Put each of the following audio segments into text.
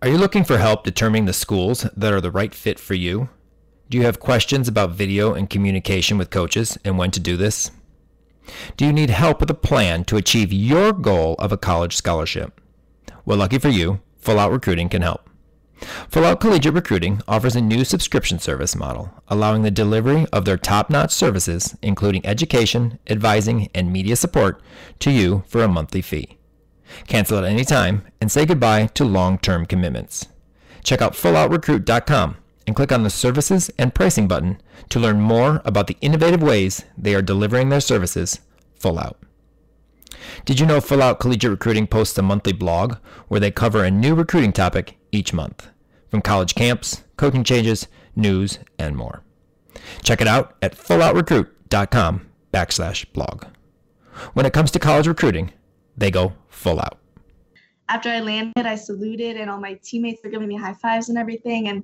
Are you looking for help determining the schools that are the right fit for you? Do you have questions about video and communication with coaches and when to do this? Do you need help with a plan to achieve your goal of a college scholarship? Well, lucky for you, Full Out Recruiting can help. Full Out Collegiate Recruiting offers a new subscription service model, allowing the delivery of their top-notch services, including education, advising, and media support, to you for a monthly fee. Cancel at any time and say goodbye to long-term commitments. Check out fulloutrecruit.com and click on the Services and Pricing button to learn more about the innovative ways they are delivering their services full out. Did you know Full Out Collegiate Recruiting posts a monthly blog where they cover a new recruiting topic each month, from college camps, coaching changes, news, and more. Check it out at fulloutrecruit.com backslash blog. When it comes to college recruiting, they go full out. After I landed, I saluted, and all my teammates were giving me high fives and everything. And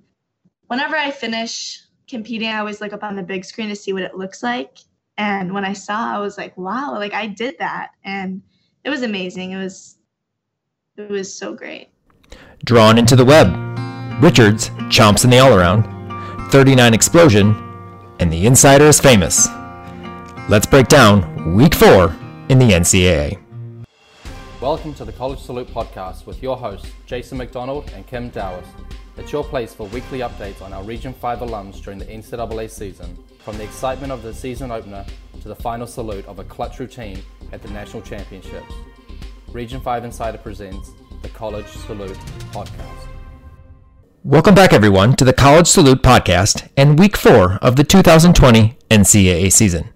whenever I finish competing, I always look up on the big screen to see what it looks like. And when I saw, I was like, wow, like I did that. And it was amazing. It was it was so great. Drawn into the Webb. Richards chomps in the all around. 39 explosion, and the insider is famous. Let's break down week four in the NCAA. Welcome to the College Salute podcast with your hosts, Jason McDonald and Kim Dowers. It's your place for weekly updates on our Region 5 alums during the NCAA season, from the excitement of the season opener to the final salute of a clutch routine at the national championships. Region 5 Insider presents the College Salute podcast. Welcome back, everyone, to the College Salute podcast and week four of the 2020 NCAA season.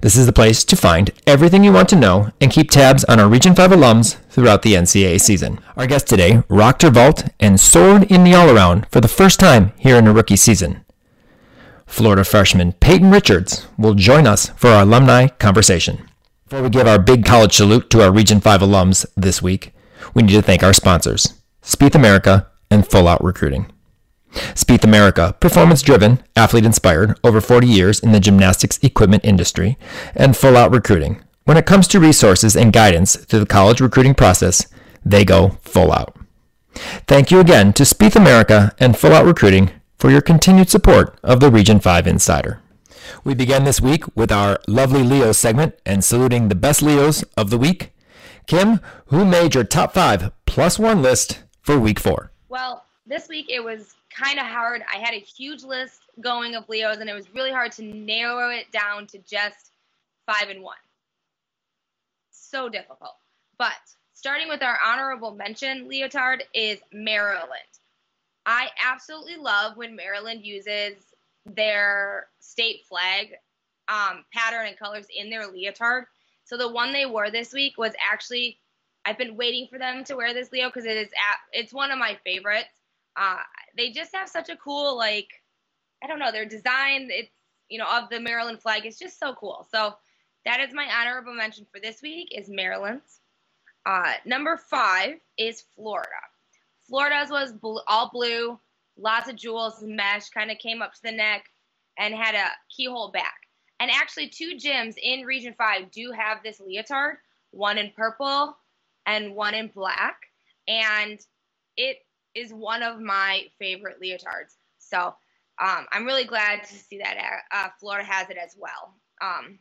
This is the place to find everything you want to know and keep tabs on our Region 5 alums throughout the NCAA season. Our guests today rocked her vault and soared in the all-around for the first time here in a rookie season. Florida freshman Payton Richards will join us for our alumni conversation. Before we give our big college salute to our Region 5 alums this week, we need to thank our sponsors, Spieth America and Full Out Recruiting. Spieth America, performance driven, athlete inspired, over 40 years in the gymnastics equipment industry, and full out recruiting. When it comes to resources and guidance through the college recruiting process, they go full out. Thank you again to Spieth America and Full Out Recruiting for your continued support of the Region 5 Insider. We begin this week with our lovely Leo segment and saluting the best Leos of the week. Kim, who made your top five plus one list for week four? Well, this week it was kind of hard. I had a huge list going of Leos, and it was really hard to narrow it down to just five and one. So difficult. But starting with our honorable mention, leotard is Maryland. I absolutely love when Maryland uses their state flag um, pattern and colors in their leotard. So the one they wore this week was actually I've been waiting for them to wear this Leo because it is at, it's one of my favorites. Uh, they just have such a cool like I don't know their design. It's you know of the Maryland flag is just so cool. So that is my honorable mention for this week is Maryland's. Uh, number five is Florida. Florida's was bl- all blue, lots of jewels, mesh, kind of came up to the neck, and had a keyhole back. And actually, two gyms in Region 5 do have this leotard one in purple and one in black. And it is one of my favorite leotards. So um, I'm really glad to see that uh, Florida has it as well. Um,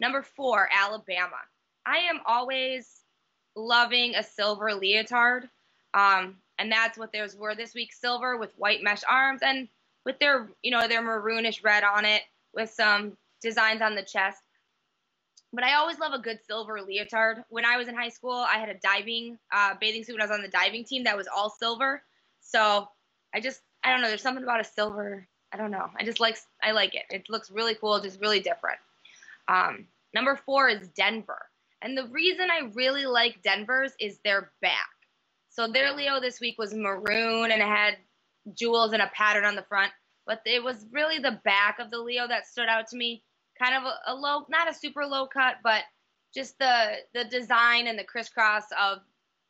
number four, Alabama. I am always loving a silver leotard. Um, and that's what theirs were this week silver with white mesh arms and with their, you know, their maroonish red on it with some designs on the chest. But I always love a good silver leotard. When I was in high school, I had a diving uh, bathing suit when I was on the diving team that was all silver. So I just I don't know. There's something about a silver. I don't know. I just like I like it. It looks really cool. Just really different. Um, number four is Denver, and the reason I really like Denver's is their back. So their Leo this week was maroon and it had jewels and a pattern on the front, but it was really the back of the Leo that stood out to me. Kind of a, a low, not a super low cut, but just the the design and the crisscross of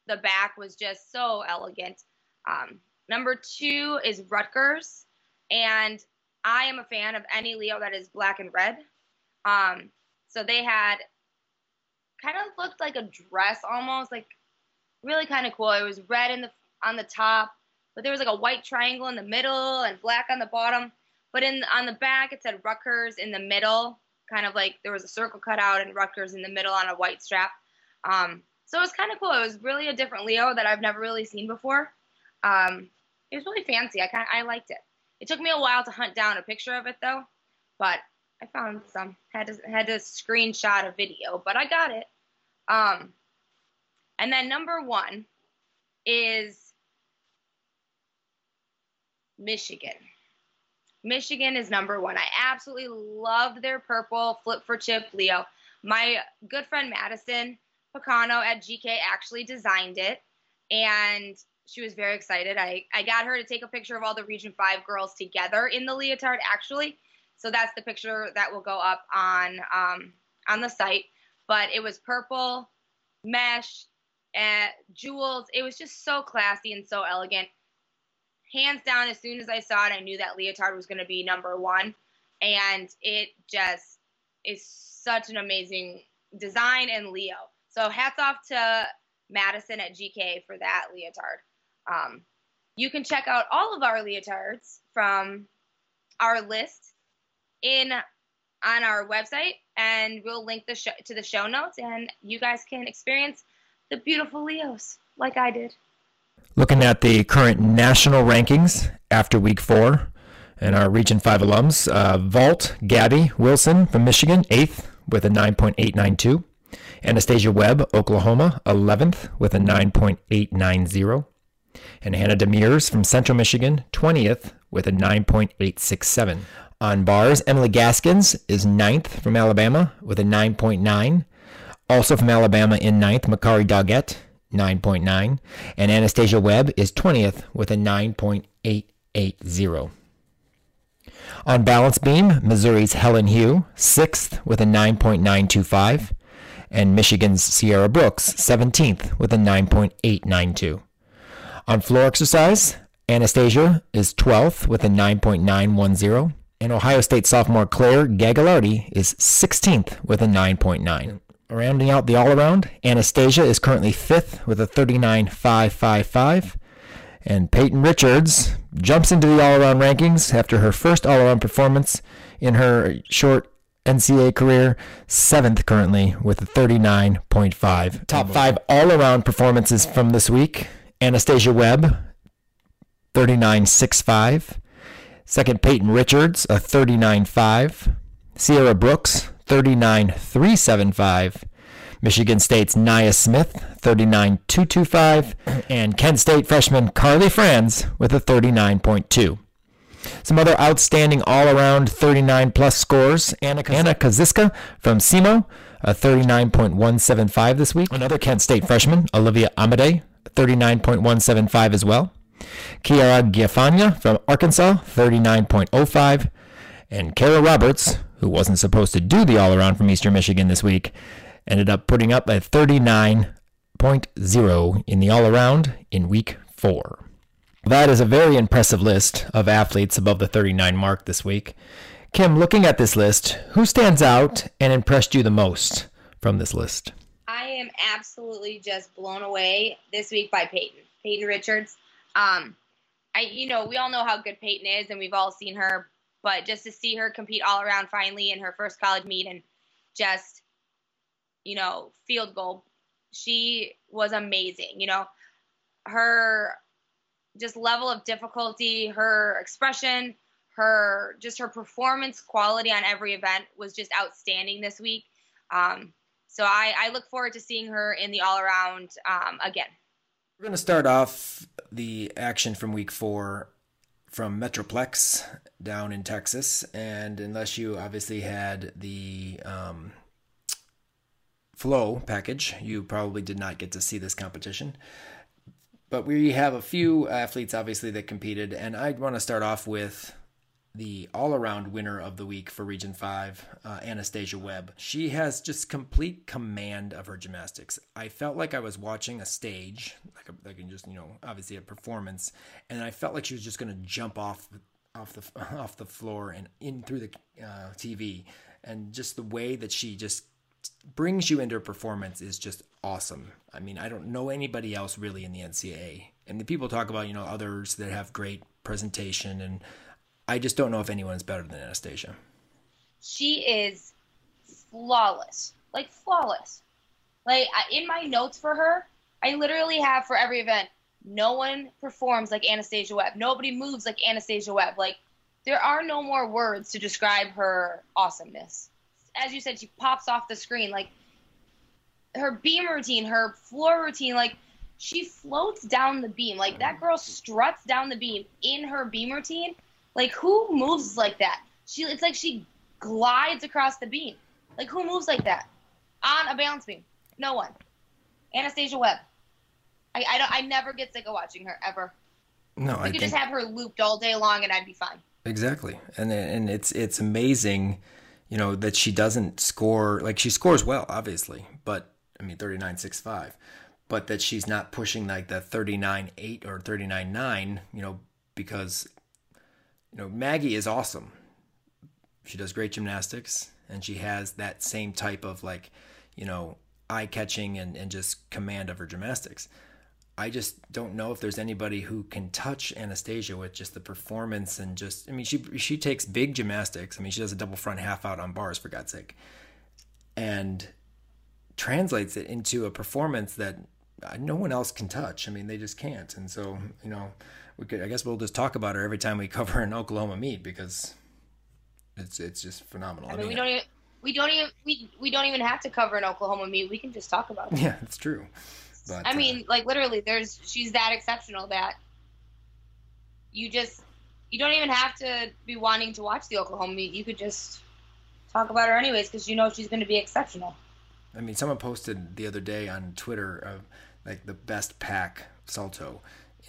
the back was just so elegant. Um, number two is Rutgers, and I am a fan of any Leo that is black and red. Um, so they had kind of looked like a dress almost, like really kind of cool. It was red in the on the top, but there was like a white triangle in the middle and black on the bottom. But in on the back it said Rutgers in the middle, kind of like there was a circle cut out and Rutgers in the middle on a white strap. Um, so it was kind of cool. It was really a different Leo that I've never really seen before. Um, it was really fancy. I kind I liked it. It took me a while to hunt down a picture of it though, but I found some. Had to had to screenshot a video, but I got it. Um, and then number one is Michigan. Michigan is number one. I absolutely loved their purple flip for chip Leo. My good friend Madison Picano at GK actually designed it, and she was very excited. I, I got her to take a picture of all the Region 5 girls together in the leotard, actually. So that's the picture that will go up on um, on the site. But it was purple, mesh, and jewels. It was just so classy and so elegant. Hands down, as soon as I saw it, I knew that leotard was going to be number one. And it just is such an amazing design and Leo. So hats off to Madison at GK for that leotard. Um, you can check out all of our leotards from our list in on our website, and we'll link the show, to the show notes, and you guys can experience the beautiful Leos like I did. Looking at the current national rankings after week four, and our Region 5 alums, uh, Vault, Gabby Wilson from Michigan, 8th with a 9.892. Anastasia Webb, Oklahoma, 11th with a 9.890. And Hannah Demers from Central Michigan, 20th with a 9.867. On bars, Emily Gaskins is 9th from Alabama with a 9.9. Also from Alabama in 9th, Makari Doggette, 9.9. And Anastasia Webb is 20th with a 9.880. On balance beam, Missouri's Helen Hu, 6th with a 9.925 and Michigan's Sierra Brooks, 17th, with a 9.892. On floor exercise, Anastasia is 12th with a 9.910, and Ohio State sophomore Claire Gagliardi is 16th with a 9.9. Rounding out the all around, Anastasia is currently 5th with a 39.555, and Payton Richards jumps into the all around rankings after her first all around performance in her short NCAA career, seventh currently with a 39.5. Top five all around performances from this week Anastasia Webb, 39.65. Second, Payton Richards, a 39.5. Sierra Brooks, 39.375. Michigan State's Nia Smith, 39.225. And Kent State freshman Carly Franz with a 39.2. Some other outstanding all-around 39 plus scores. Anna, Anna Kaziska from SEMO, a 39.175 this week. Another Kent State freshman, Olivia Amade, 39.175 as well. Kiara Gianfagna from Arkansas, 39.05. And Kara Roberts, who wasn't supposed to do the all-around from Eastern Michigan this week, ended up putting up a 39.0 in the all-around in week four. That is a very impressive list of athletes above the 39 mark this week. Kim, looking at this list, who stands out and impressed you the most from this list? I am absolutely just blown away this week by Payton, Payton Richards. Um, I, you know, we all know how good Payton is, and we've all seen her, but just to see her compete all around finally in her first college meet and just, you know, field goal, she was amazing. You know, her just level of difficulty, her expression, her just her performance quality on every event was just outstanding this week. Um, so I, I, look forward to seeing her in the all around um, again. We're going to start off the action from week four from Metroplex down in Texas. And unless you obviously had the um, Flo package, you probably did not get to see this competition. But we have a few athletes, obviously, that competed, and I want to start off with the all around winner of the week for Region 5, uh, Anastasia Webb. She has just complete command of her gymnastics. I felt like I was watching a stage, like, a, like just, you know, obviously a performance, and I felt like she was just going to jump off off the off the floor and in through the uh, TV, and just the way that she just brings you into a performance is just awesome. I mean, I don't know anybody else really in the NCAA and the people talk about you know others that have great presentation, and I just don't know if anyone's better than Anastasia. She is flawless, like flawless. Like in my notes for her, I literally have for every event, no one performs like Anastasia Webb. Nobody moves like Anastasia Webb. Like there are no more words to describe her awesomeness. As you said, she pops off the screen like her beam routine, her floor routine, like she floats down the beam. Like that girl struts down the beam in her beam routine. Like who moves like that? She it's like she glides across the beam. Like who moves like that on a balance beam? No one. Anastasia Webb. I I, don't, I never get sick of watching her ever. No, I could think... just have her looped all day long and I'd be fine. Exactly, and and it's it's amazing, you know, that she doesn't score like she scores well, obviously, but I mean thirty nine six five, but that she's not pushing like the thirty nine eight or thirty nine nine, you know, because you know Maggie is awesome. She does great gymnastics, and she has that same type of like, you know, eye catching and, and just command of her gymnastics. I just don't know if there's anybody who can touch Anastasia with just the performance and just I mean she she takes big gymnastics. I mean she does a double front half out on bars for God's sake. And translates it into a performance that no one else can touch. I mean they just can't. And so, you know, we could I guess we'll just talk about her every time we cover an Oklahoma meet because it's it's just phenomenal. I mean, I mean we don't even we don't even we, we don't even have to cover an Oklahoma meet. We can just talk about it. Yeah, it's true. But I mean, uh, like literally, there's she's that exceptional that you just you don't even have to be wanting to watch the Oklahoma meet. You could just talk about her anyways because you know she's going to be exceptional. I mean, someone posted the other day on Twitter of like the best Pak salto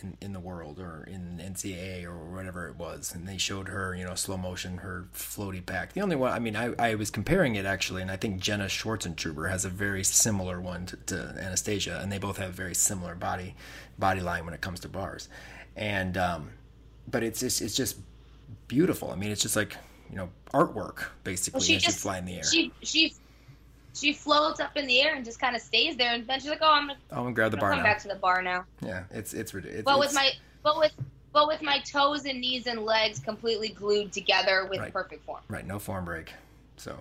in, in the world or in NCAA or whatever it was. And they showed her, you know, slow motion, her floaty Pak. The only one, I mean, I, I was comparing it actually, and I think Jenna Schwarzentruber has a very similar one to, to Anastasia, and they both have very similar body body line when it comes to bars. And, um, but it's just, it's just beautiful. I mean, it's just like, you know, artwork basically well, she as just, you fly in the air. She, she she floats up in the air and just kind of stays there, and then she's like, "Oh, I'm gonna, I'm gonna grab the bar come now. back to the bar now." Yeah, it's it's ridiculous. But with my but with but with my toes and knees and legs completely glued together with right. perfect form. Right, no form break. So.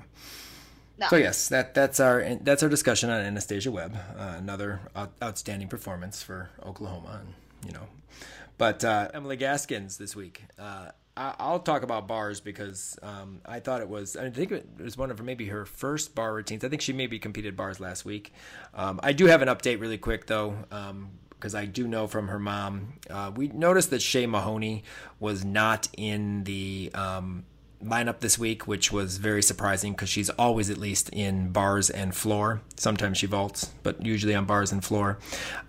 No. So yes, that that's our that's our discussion on Anastasia Webb. Uh, another outstanding performance for Oklahoma, and you know, but uh, Emily Gaskins this week. Uh, I'll talk about bars because um, I thought it was. I think it was one of her maybe her first bar routines. I think she maybe competed bars last week. Um, I do have an update really quick though, because um, I do know from her mom. Uh, we noticed that Shay Mahoney was not in the um, lineup this week, which was very surprising because she's always at least in bars and floor. Sometimes she vaults, but usually on bars and floor.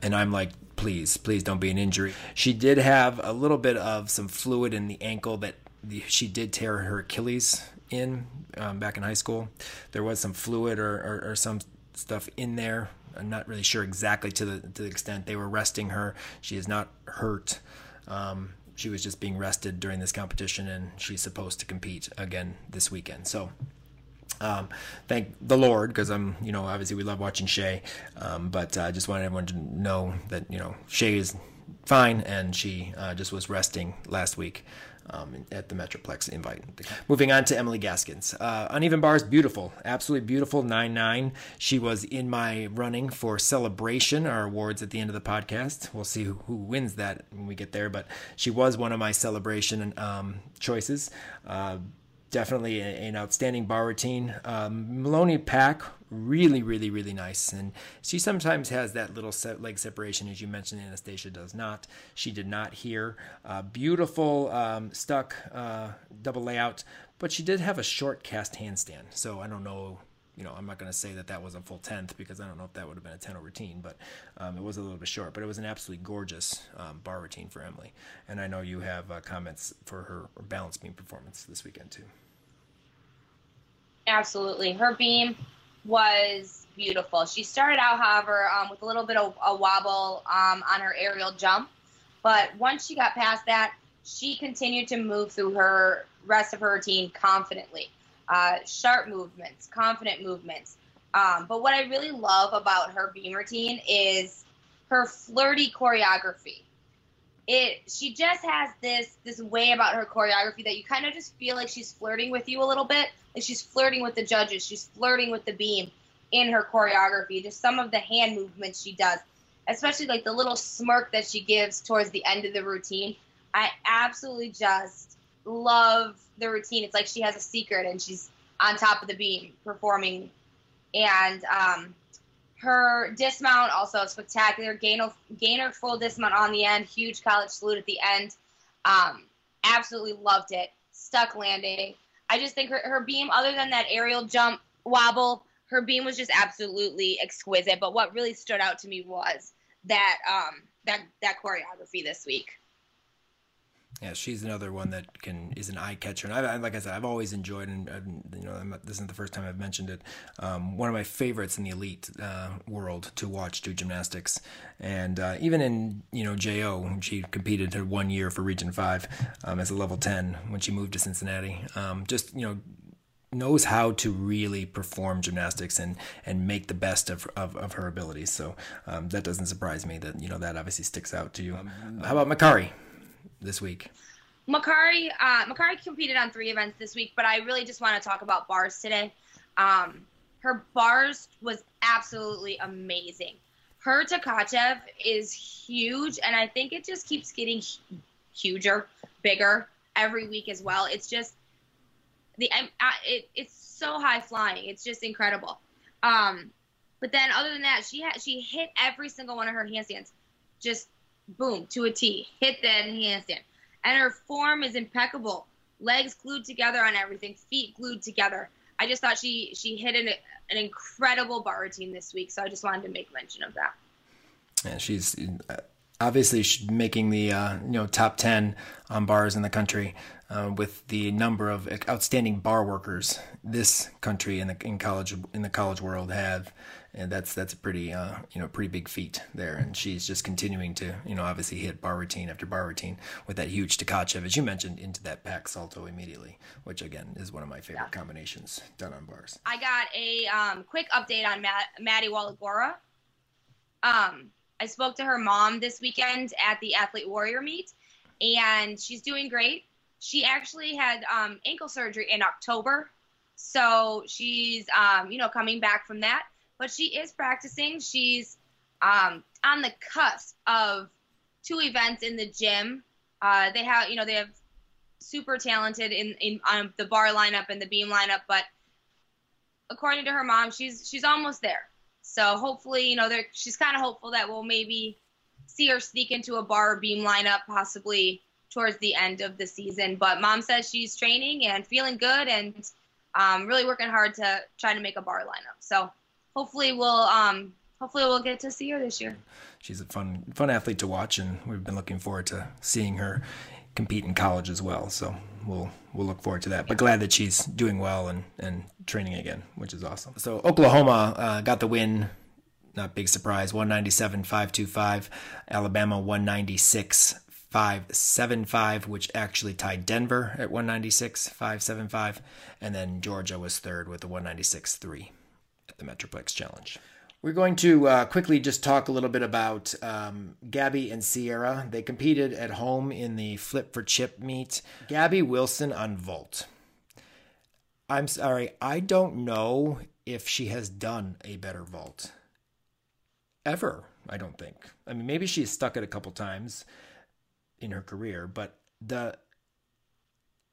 And I'm like, please, please don't be an injury. She did have a little bit of some fluid in the ankle that she did tear her Achilles in um, back in high school. There was some fluid or, or, or some stuff in there. I'm not really sure exactly to the to the extent they were resting her. She is not hurt. Um, she was just being rested during this competition, and she's supposed to compete again this weekend. So um, thank the Lord, because I'm, you know, obviously we love watching Shay, um, but I uh, just wanted everyone to know that, you know, Shay is fine, and she uh, just was resting last week um, at the Metroplex invite. Moving on to Emily Gaskins. Uh, uneven bars, beautiful, absolutely beautiful, 9 9. She was in my running for Celebration, our awards at the end of the podcast. We'll see who, who wins that when we get there, but she was one of my Celebration um, choices. Uh, definitely an outstanding bar routine. Um, Maloney Pak, really, really, really nice. And she sometimes has that little leg separation, as you mentioned, Anastasia does not. She did not here. Uh, beautiful um, stuck uh, double layout, but she did have a short cast handstand. So I don't know. You know, I'm not going to say that that was a full tenth because I don't know if that would have been a 10 routine, but um, it was a little bit short. But it was an absolutely gorgeous um, bar routine for Emily. And I know you have uh, comments for her balance beam performance this weekend, too. Absolutely. Her beam was beautiful. She started out, however, um, with a little bit of a wobble um, on her aerial jump. But once she got past that, she continued to move through her rest of her routine confidently. Uh, sharp movements, confident movements. Um, but what I really love about her beam routine is her flirty choreography. It she just has this this way about her choreography that you kind of just feel like she's flirting with you a little bit. Like she's flirting with the judges. She's flirting with the beam in her choreography just some of the hand movements she does especially like the little smirk that she gives towards the end of the routine. I absolutely just love the routine. It's like she has a secret and she's on top of the beam performing. And um her dismount also spectacular. Gainer, gainer full dismount on the end. Huge college salute at the end. Um, absolutely loved it. Stuck landing. I just think her, her beam, other than that aerial jump wobble, her beam was just absolutely exquisite. But what really stood out to me was that um, that that choreography this week yeah, she's another one that can is an eye catcher, and I, like I said, I've always enjoyed, and, you know, this isn't the first time I've mentioned it. Um, one of my favorites in the elite uh, world to watch do gymnastics, and uh, even in you know Jo, she competed her one year for Region Five um, as a level ten when she moved to Cincinnati. Um, just you know knows how to really perform gymnastics and and make the best of of, of her abilities. So um, that doesn't surprise me that you know that obviously sticks out to you. Um, how about Makari? This week? Makari, uh, Makari competed on three events this week, but I really just want to talk about bars today. Um, her bars was absolutely amazing. Her Tkachev is huge, and I think it just keeps getting huger, bigger every week as well. It's just the it, it's so high flying. It's just incredible. Um, but then other than that, she had she hit every single one of her handstands, just boom, to a T. Hit that handstand. And her form is impeccable. Legs glued together on everything, feet glued together. I just thought she she hit an, an incredible bar routine this week, so I just wanted to make mention of that. Yeah, she's uh, obviously making the uh, you know top ten on bars in the country uh, with the number of outstanding bar workers this country in the in college in the college world have and that's that's a pretty uh, you know pretty big feat there. And she's just continuing to you know obviously hit bar routine after bar routine with that huge Tkachev, as you mentioned, into that back salto immediately, which again is one of my favorite yeah. combinations done on bars. I got a um, quick update on Matt, Maddie Wallagora. Um, I spoke to her mom this weekend at the Athlete Warrior meet, and she's doing great. She actually had um, ankle surgery in October, so she's um, you know coming back from that but she is practicing. She's um, on the cusp of two events in the gym. Uh, they have, you know, they have super talented in in on the bar lineup and the beam lineup, but according to her mom, she's she's almost there. So hopefully, you know, she's kind of hopeful that we'll maybe see her sneak into a bar or beam lineup possibly towards the end of the season. But mom says she's training and feeling good and um, really working hard to try to make a bar lineup. So hopefully we'll um hopefully we'll get to see her this year. She's a fun fun athlete to watch, and we've been looking forward to seeing her compete in college as well. So we'll we'll look forward to that. But glad that she's doing well and and training again, which is awesome. So Oklahoma uh, got the win. Not big surprise. 197 525. Alabama 196 575, which actually tied Denver at 196 575. And then Georgia was third with the 196 3 the Metroplex Challenge. We're going to uh, quickly just talk a little bit about um, Gabby and Sierra. They competed at home in the Flip for Chip meet. Gabby Wilson on vault. I'm sorry, I don't know if she has done a better vault ever. I don't think. I mean, maybe she's stuck it a couple times in her career, but the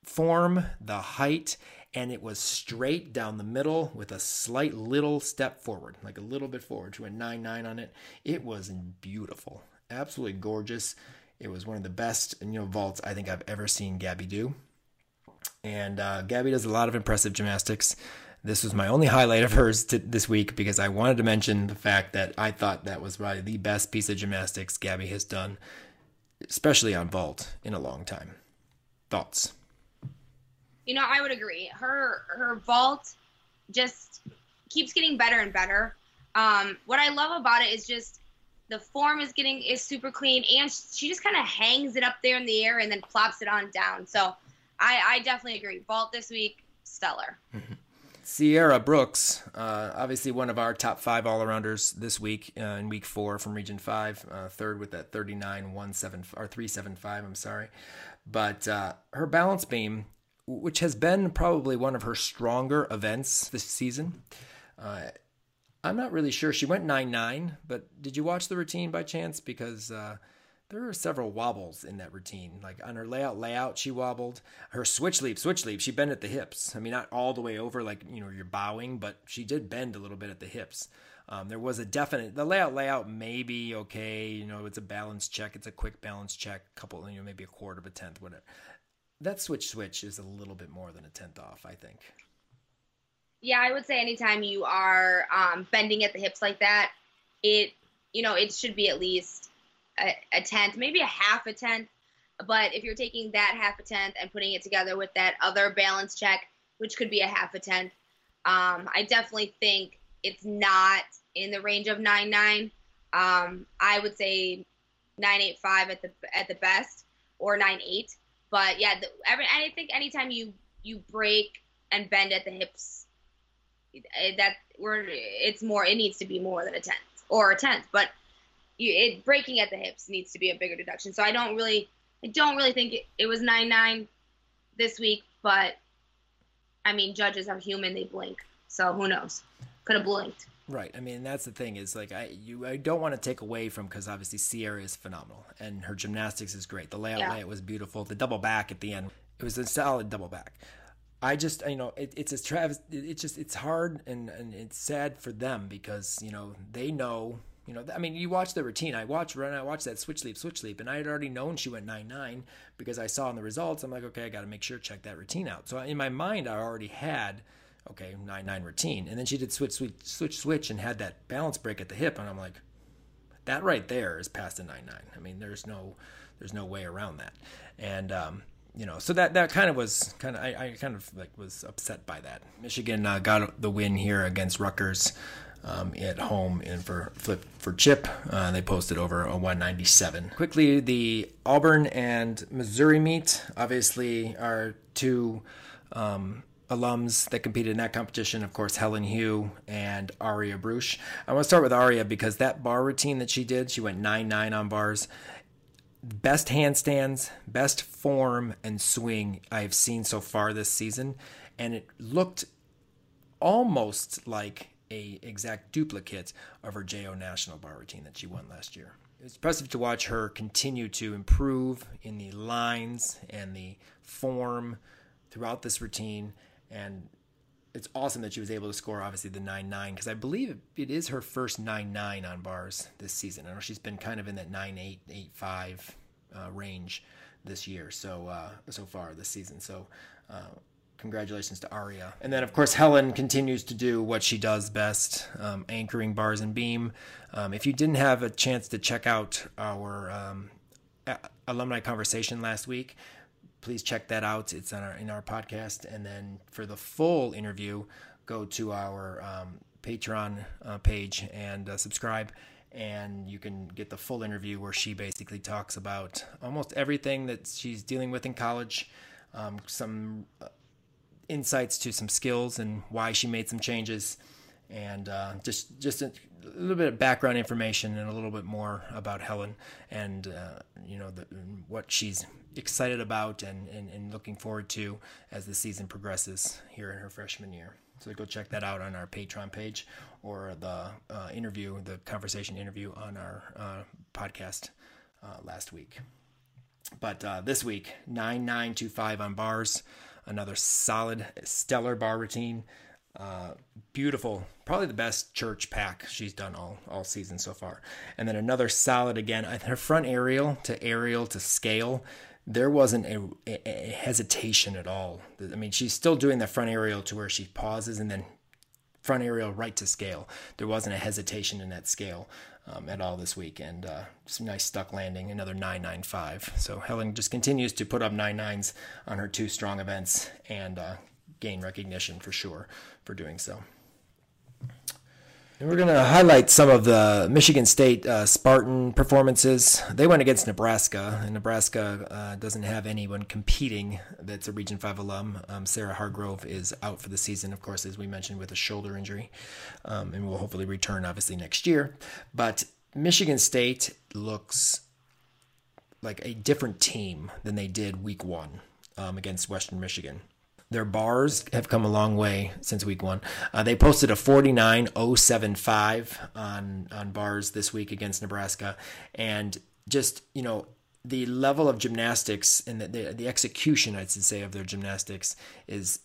form, the height, and it was straight down the middle with a slight little step forward, like a little bit forward. She went 9 9 on it. It was beautiful, absolutely gorgeous. It was one of the best you know vaults I think I've ever seen Gabby do. And uh, Gabby does a lot of impressive gymnastics. This was my only highlight of hers to, this week because I wanted to mention the fact that I thought that was probably the best piece of gymnastics Gabby has done, especially on vault, in a long time. Thoughts? You know, I would agree. Her her vault just keeps getting better and better. Um, what I love about it is just the form is getting is super clean, and she just kind of hangs it up there in the air and then plops it on down. So I, I definitely agree. Vault this week, stellar. Sierra Brooks, uh, obviously one of our top five all arounders this week uh, in week four from Region Five, uh, third with that 39 or 375. I'm sorry, but uh, her balance beam, which has been probably one of her stronger events this season. Uh, I'm not really sure. She went 9 9, but did you watch the routine by chance? Because uh, there are several wobbles in that routine. Like on her layout, layout, she wobbled. Her switch leap, switch leap, she bent at the hips. I mean, not all the way over, like, you know, you're bowing, but she did bend a little bit at the hips. Um, there was a definite, the layout, layout may be okay. You know, it's a balance check. It's a quick balance check, couple, you know, maybe a quarter of a tenth, whatever. That switch switch is a little bit more than a tenth off, I think. Yeah, I would say anytime you are um, bending at the hips like that, it, you know, it should be at least a, a tenth, maybe a half a tenth. But if you're taking that half a tenth and putting it together with that other balance check, which could be a half a tenth, um, I definitely think it's not in the range of nine nine. Um, I would say nine eight five at the at the best, or nine eight. But yeah, the, every I think anytime you you break and bend at the hips, eh, that we're it's more. It needs to be more than a tenth or a tenth. But you, it breaking at the hips needs to be a bigger deduction. So I don't really, I don't really think it, it was nine nine this week, but I mean, judges are human; they blink. So who knows? Could have blinked. Right. I mean, that's the thing is like I you I don't want to take away from because obviously Sierra is phenomenal and her gymnastics is great. The layout yeah. layout was beautiful. The double back at the end, it was a solid double back. I just you know it, it's a Travis. It's just it's hard and and it's sad for them because you know they know you know, I mean, you watch the routine. I watch run. I watch that switch leap, switch leap, and I had already known she went nine nine because I saw in the results. I'm like, okay, I got to make sure check that routine out. So in my mind, I already had okay nine nine routine, and then she did switch switch switch switch and had that balance break at the hip, and I'm like, that right there is past a nine nine. I mean, there's no there's no way around that, and um, you know, so that that kind of was kind of I, I kind of like was upset by that. Michigan uh, got the win here against Rutgers um, at home and for flip for chip. Uh, they posted over a 197. Quickly, the Auburn and Missouri meet. Obviously, are two um, alums that competed in that competition. Of course, Helen Hu and Aria Bruch. I want to start with Aria because that bar routine that she did, she went 9 9 on bars. Best handstands, best form and swing I've seen so far this season. And it looked almost like a exact duplicate of her JO National bar routine that she won last year. It's impressive to watch her continue to improve in the lines and the form throughout this routine. And it's awesome that she was able to score, obviously, the 9 9, because I believe it is her first 9 9 on bars this season. I know she's been kind of in that 9 8, 8 5 uh, range this year, so uh, so far this season. So uh, congratulations to Aria. And then, of course, Helen continues to do what she does best, um, anchoring bars and beam. Um, if you didn't have a chance to check out our um, alumni conversation last week, please check that out. It's on our, in our podcast. And then for the full interview, go to our um, Patreon uh, page and uh, subscribe. And you can get the full interview where she basically talks about almost everything that she's dealing with in college, um, some uh, insights to some skills and why she made some changes, and uh, just just a little bit of background information and a little bit more about Helen and uh, you know the, what she's excited about and, and, and looking forward to as the season progresses here in her freshman year. So go check that out on our Patreon page or the uh, interview, the conversation interview on our uh, podcast uh, last week. But uh, this week, 9925 on bars another solid, stellar bar routine. Uh, beautiful, probably the best church pack she's done all all season so far. And then another solid again. Her front aerial to aerial to scale, there wasn't a, a, a hesitation at all. I mean, she's still doing the front aerial to where she pauses and then front aerial right to scale. There wasn't a hesitation in that scale um, at all this week, and uh, some nice stuck landing, another 995. So Helen just continues to put up nine nines on her two strong events and uh, gain recognition for sure for doing so. And we're going to highlight some of the Michigan State uh, Spartan performances. They went against Nebraska, and Nebraska uh, doesn't have anyone competing that's a Region 5 alum. Um, Sarah Hargrove is out for the season, of course, as we mentioned, with a shoulder injury, um, and will hopefully return, obviously, next year. But Michigan State looks like a different team than they did week one um, against Western Michigan. Their bars have come a long way since week one. Uh, they posted a 49.075 on on bars this week against Nebraska, and just you know the level of gymnastics and the, the, the execution, I'd say, of their gymnastics is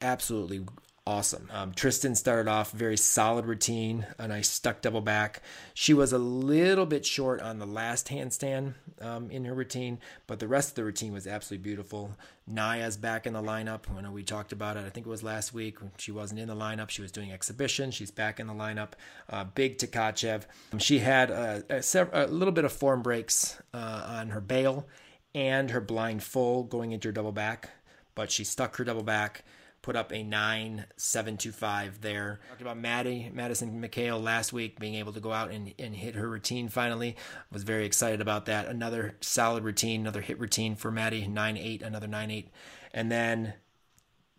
absolutely awesome. Um, Tristan started off very solid routine, a nice stuck double back. She was a little bit short on the last handstand um, in her routine, but the rest of the routine was absolutely beautiful. Naya's back in the lineup. I know we talked about it. I think it was last week. She wasn't in the lineup. She was doing exhibition. She's back in the lineup. Uh, big Tkachev. Um, she had a, a, a, little bit of form breaks uh, on her bail and her blind full going into her double back, but she stuck her double back put up a 9.725 there. Talked about Maddie, Madison McHale last week being able to go out and, and hit her routine finally. Was very excited about that. Another solid routine, another hit routine for Maddie, 9.8, another 9.8. And then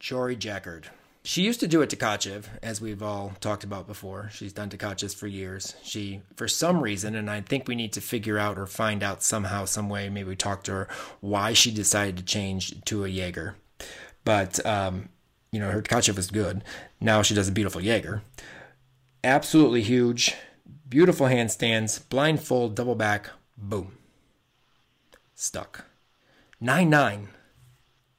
Jory Jackard. She used to do it Tkachev, as we've all talked about before. She's done Tkachevs for years. She, for some reason, and I think we need to figure out or find out somehow, some way, maybe we talk to her, why she decided to change to a Jaeger. But um, you know, her Tkachev is good. Now she does a beautiful Jaeger. Absolutely huge. Beautiful handstands. Blind full, double back. Boom. Stuck. 9 9.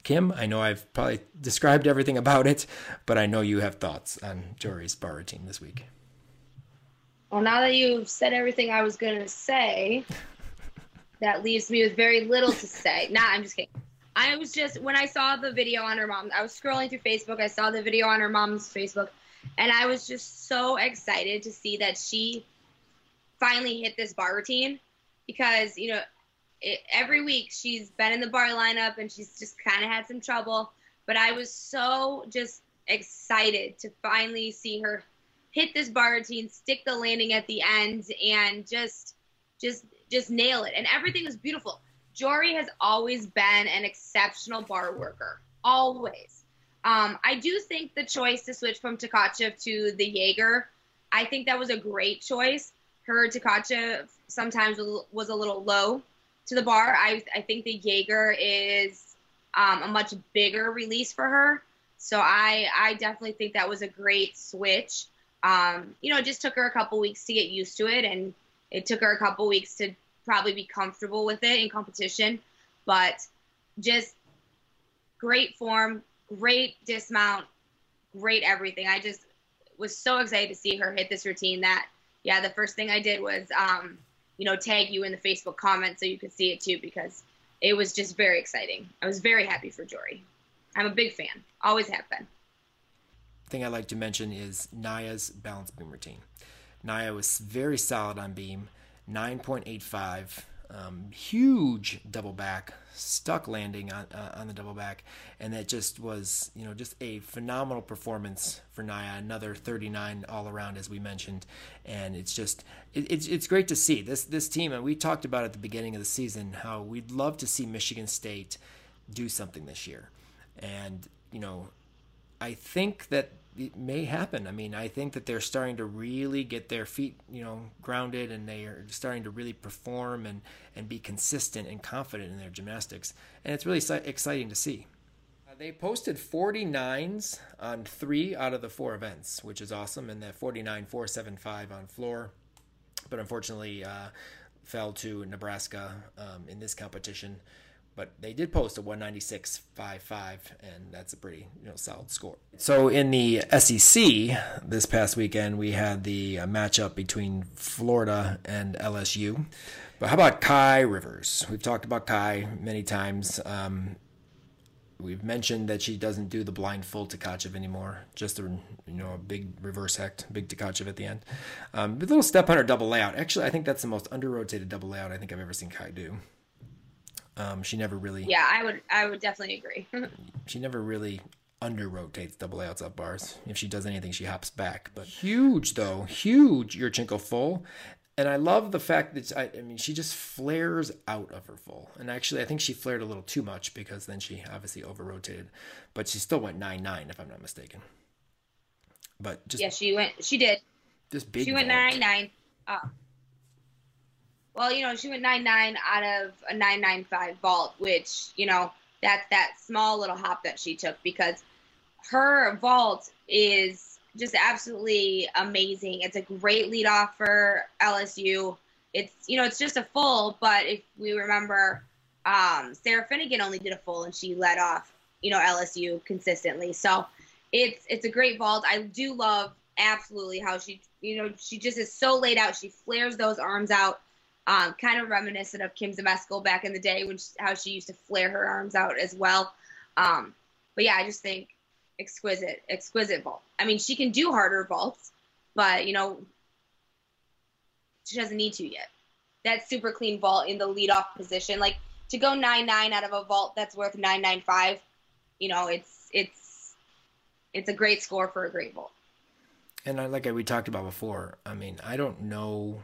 Kim, I know I've probably described everything about it, but I know you have thoughts on Jory's bar routine this week. Well, now that you've said everything I was going to say, that leaves me with very little to say. Nah, I'm just kidding. I was just when I saw the video on her mom, I was scrolling through Facebook. I saw the video on her mom's Facebook, and I was just so excited to see that she finally hit this bar routine because you know it, every week she's been in the bar lineup and she's just kind of had some trouble. But I was so just excited to finally see her hit this bar routine, stick the landing at the end, and just just just nail it. And everything was beautiful. Jory has always been an exceptional bar worker, always. Um, I do think the choice to switch from Tkachev to the Jaeger, I think that was a great choice. Her Tkachev sometimes was a little low to the bar. I, I think the Jaeger is um, a much bigger release for her. So I, I definitely think that was a great switch. Um, you know, it just took her a couple weeks to get used to it, and it took her a couple weeks to probably be comfortable with it in competition. But just great form, great dismount, great everything. I just was so excited to see her hit this routine that, yeah, the first thing I did was, um, you know, tag you in the Facebook comments so you could see it too because it was just very exciting. I was very happy for Jory. I'm a big fan, always have been. Thing I'd like to mention is Naya's balance beam routine. Naya was very solid on beam. 9.85. Um, huge double back, stuck landing on uh, on the double back, and that just was you know just a phenomenal performance for Naya. Another 39 all around, as we mentioned, and it's just it, it's it's great to see this this team. And we talked about at the beginning of the season how we'd love to see Michigan State do something this year, and you know I think that it may happen. I mean, I think that they're starting to really get their feet, you know, grounded, and they are starting to really perform and and be consistent and confident in their gymnastics, and it's really exciting to see. Uh, they posted 49s on three out of the four events, which is awesome, and that 49 475 on floor, but unfortunately uh, fell to Nebraska um, in this competition but they did post a 196.55 and that's a pretty you know solid score so in the sec this past weekend we had the uh, matchup between florida and lsu but how about kai rivers we've talked about kai many times um, we've mentioned that she doesn't do the blind full Tkachev anymore, just a you know a big reverse hect, big Tkachev at the end. Um, a little step on her double layout. Actually, I think that's the most under rotated double layout I think I've ever seen Kai do. Um, she never really. Yeah, I would. I would definitely agree. she never really under rotates double layouts up bars. If she does anything, she hops back. But huge though, huge Yurchenko full. And I love the fact that I, I, mean she just flares out of her full. And actually, I think she flared a little too much because then she obviously over rotated. But she still went nine nine if I'm not mistaken. But just yeah, she went. She did. Just big. She went vault. nine nine. Uh, well, you know, she went nine nine out of a nine nine five vault, which you know that's that small little hop that she took because her vault is just absolutely amazing. It's a great lead off for LSU. It's you know it's just a full, but if we remember, um, Sarah Finnegan only did a full and she led off you know LSU consistently. So it's it's a great vault. I do love absolutely how she you know she just is so laid out. She flares those arms out. Um, kind of reminiscent of Kim Zmeskal back in the day when she, how she used to flare her arms out as well. Um, but yeah, I just think exquisite, exquisite vault. I mean, she can do harder vaults, but you know, she doesn't need to yet. That super clean vault in the lead off position, like to go nine nine out of a vault that's worth nine nine five, you know, it's it's it's a great score for a great vault. And I, like we talked about before, I mean, I don't know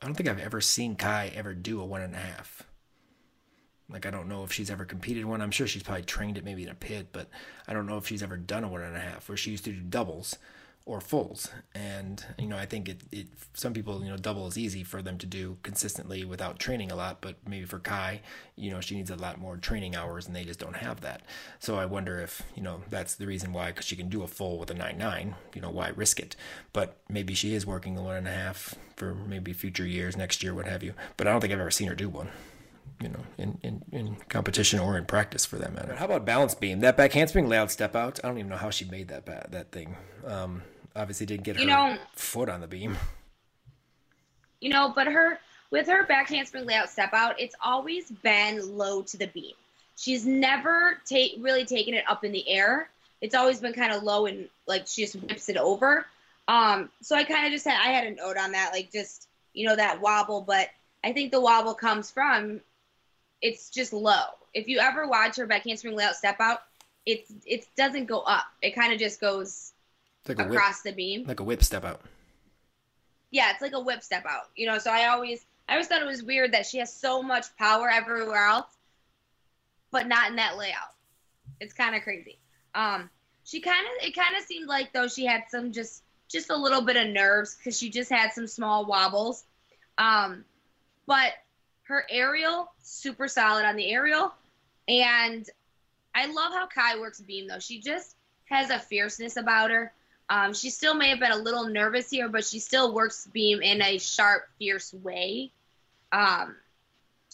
I don't think I've ever seen Kai ever do a one and a half. Like I don't know if she's ever competed one. I'm sure she's probably trained it maybe in a pit, but I don't know if she's ever done a one and a half where she used to do doubles or fulls. And you know, I think it, it some people, you know, double is easy for them to do consistently without training a lot, but maybe for Kai, you know, she needs a lot more training hours and they just don't have that. So I wonder if, you know, that's the reason why cuz she can do a full with a 9-9, you know, why risk it? But maybe she is working a one and a half for maybe future years, next year, what have you. But I don't think I've ever seen her do one you know, in, in, in competition or in practice for that matter. How about balance beam? That back handspring layout step out. I don't even know how she made that ba- that thing. Um, obviously didn't get You her know- foot on the beam. You know, but her with her back handspring layout step out, it's always been low to the beam. She's never take really taken it up in the air. It's always been kind of low and like she just whips it over. Um, so I kind of just had I had a note on that, like just you know that wobble, but I think the wobble comes from it's just low. If you ever watch her back handspring layout step out, it's it doesn't go up. It kind of just goes like a whip, across the beam. like a whip step out. Yeah, it's like a whip step out. You know, so I always I always thought it was weird that she has so much power everywhere else, but not in that layout. It's kind of crazy. Um, she kind of it kind of seemed like though she had some just just a little bit of nerves because she just had some small wobbles. Um, but her aerial super solid on the aerial, and I love how Kai works beam though. She just has a fierceness about her. Um, she still may have been a little nervous here, but she still works beam in a sharp, fierce way. Um,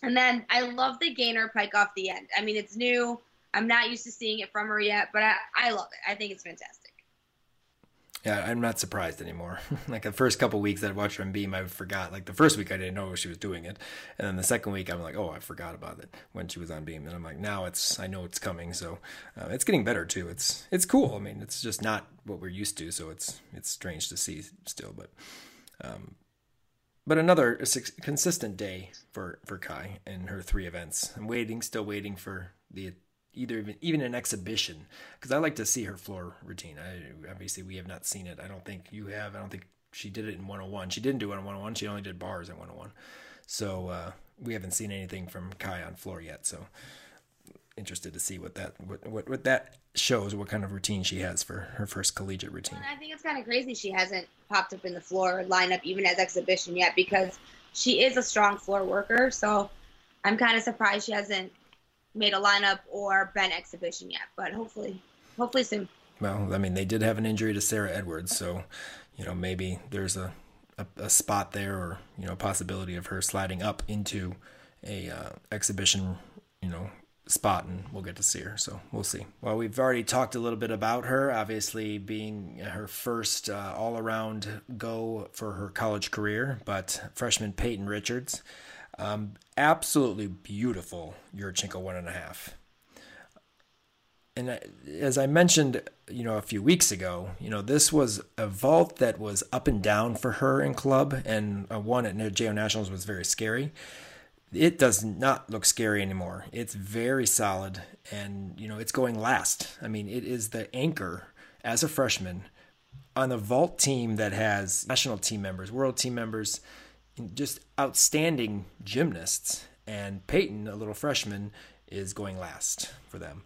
and then I love the gainer pike off the end. I mean, it's new. I'm not used to seeing it from her yet, but I, I love it. I think it's fantastic. Yeah, I'm not surprised anymore. like the first couple weeks that I watched her on beam, I forgot. Like the first week, I didn't know she was doing it, and then the second week, I'm like, oh, I forgot about it when she was on beam, and I'm like, now it's I know it's coming, so uh, it's getting better too. It's it's cool. I mean, it's just not what we're used to, so it's it's strange to see still, but um, but another consistent day for for Kai in her three events. I'm waiting, still waiting for the either even, even an exhibition because I like to see her floor routine. I obviously we have not seen it. I don't think you have. I don't think she did it in 101. She didn't do it in 101. She only did bars in 101. So uh, we haven't seen anything from Kai on floor yet. So interested to see what that what, what what that shows. What kind of routine she has for her first collegiate routine. I think it's kind of crazy she hasn't popped up in the floor lineup even as exhibition yet because she is a strong floor worker. So I'm kind of surprised she hasn't made a lineup or been exhibition yet. But hopefully, hopefully soon. Well, I mean, they did have an injury to Sarah Edwards, so you know maybe there's a, a, a spot there, or you know, possibility of her sliding up into a uh, exhibition, you know, spot, and we'll get to see her. So we'll see. Well, we've already talked a little bit about her, obviously being her first uh, all-around go for her college career, but freshman Payton Richards, um, absolutely beautiful Yurchenko one and a half and as I mentioned, you know, a few weeks ago, you know, this was a vault that was up and down for her in club, and a one at JO Nationals was very scary. it does not look scary anymore. It's very solid, and you know it's going last. I mean, it is the anchor as a freshman on a vault team that has national team members, world team members, just outstanding gymnasts. And Payton, a little freshman, is going last for them.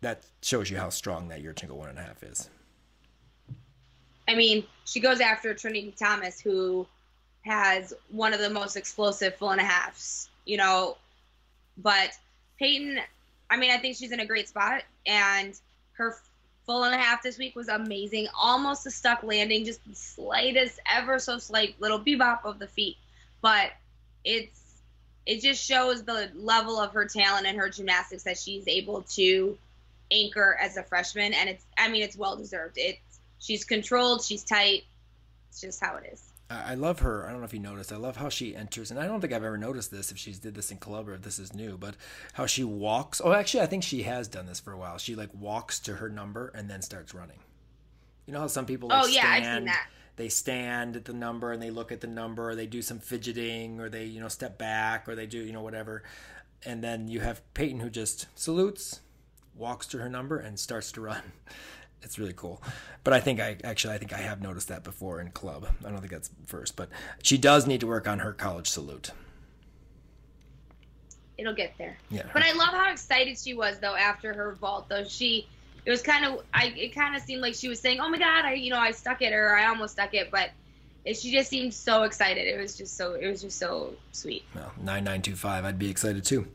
That shows you how strong that Yurchenko one and a half is. I mean, she goes after Trinity Thomas, who has one of the most explosive full and a halves, you know. But Payton, I mean, I think she's in a great spot, and her full and a half this week was amazing. Almost a stuck landing, just the slightest, ever so slight little bebop of the feet, but it's it just shows the level of her talent and her gymnastics that she's able to anchor as a freshman, and it's I mean it's well deserved. It's she's controlled, she's tight. It's just how it is. I love her. I don't know if you noticed. I love how she enters, and I don't think I've ever noticed this if she's did this in club or if this is new, but how she walks. Oh, actually, I think she has done this for a while. She like walks to her number and then starts running. You know how some people. Like, oh yeah, stand, I've seen that. They stand at the number and they look at the number. Or they do some fidgeting, or they you know step back, or they do you know whatever, and then you have Payton who just salutes, walks to her number, and starts to run it's really cool. But I think I actually I think I have noticed that before in club. I don't think that's first, but she does need to work on her college salute. It'll get there. Yeah. But I love how excited she was though after her vault. Though she, it was kind of I it kind of seemed like she was saying, "Oh my God, I you know I stuck it or I almost stuck it," but. It, she just seemed so excited. It was just so. It was just so sweet. Well, nine nine two five. I'd be excited too.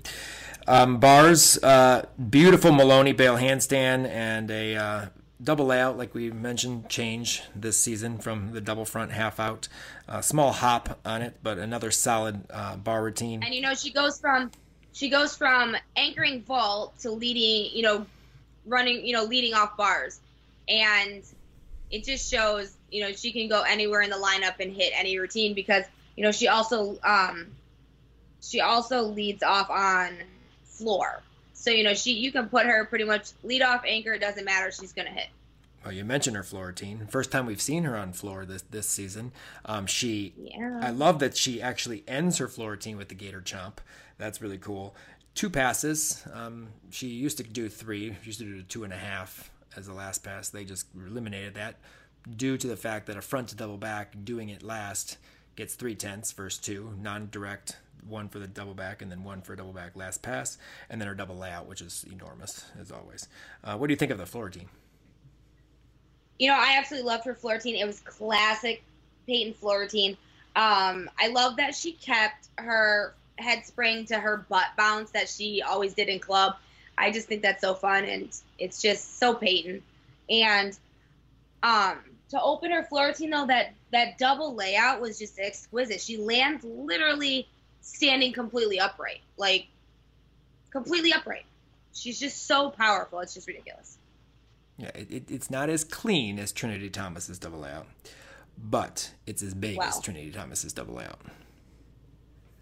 Um, bars, uh, beautiful Maloney bail handstand and a uh, double layout, like we mentioned, change this season from the double front half out. Uh, small hop on it, but another solid uh, bar routine. And you know, she goes from she goes from anchoring vault to leading, you know, running, you know, leading off bars, and it just shows, you know, she can go anywhere in the lineup and hit any routine because you know she also um she also leads off on floor. So you know she you can put her pretty much lead off anchor. It doesn't matter. She's gonna hit. Well, you mentioned her floor routine. First time we've seen her on floor this this season. Um, she, yeah. I love that she actually ends her floor routine with the gator chomp. That's really cool. Two passes. Um, she used to do three. She used to do two and a half as the last pass. They just eliminated that due to the fact that a front to double back doing it last gets three tenths first two non-direct one for the double back and then one for a double back last pass, and then our double layout, which is enormous as always. Uh, what do you think of the floor routine? You know, I absolutely loved her floor routine. It was classic Payton floor routine. Um, I love that she kept her head spring to her butt bounce that she always did in club. I just think that's so fun and it's just so Payton. And um, to open her floor routine though, that that double layout was just exquisite. She lands literally standing completely upright, like completely upright. She's just so powerful. It's just ridiculous. Yeah, it, it, it's not as clean as Trinity Thomas's double layout, but it's as big Wow. as Trinity Thomas's double layout.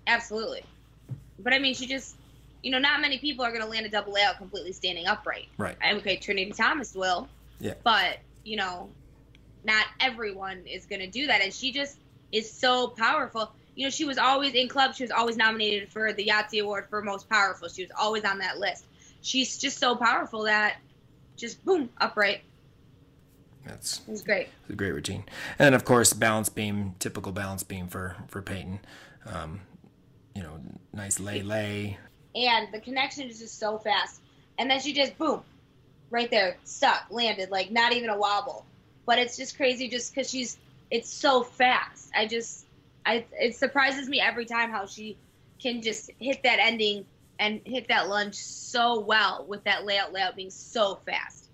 Absolutely. But I mean, she just, you know, not many people are going to land a double layout completely standing upright. Right. Okay, Trinity Thomas will. Yeah. But, you know, not everyone is going to do that. And she just is so powerful. You know, she was always in clubs. She was always nominated for the Yahtzee Award for most powerful. She was always on that list. She's just so powerful that just boom, upright. That's It was great. It's a great routine. And of course, balance beam, typical balance beam for for Payton. Um, you know, nice lay lay. and the connection is just so fast. And then she just boom, right there, stuck, landed, like not even a wobble. But it's just crazy, just because she's it's so fast. I just, I it surprises me every time how she can just hit that ending and hit that lunge so well with that layout layout being so fast.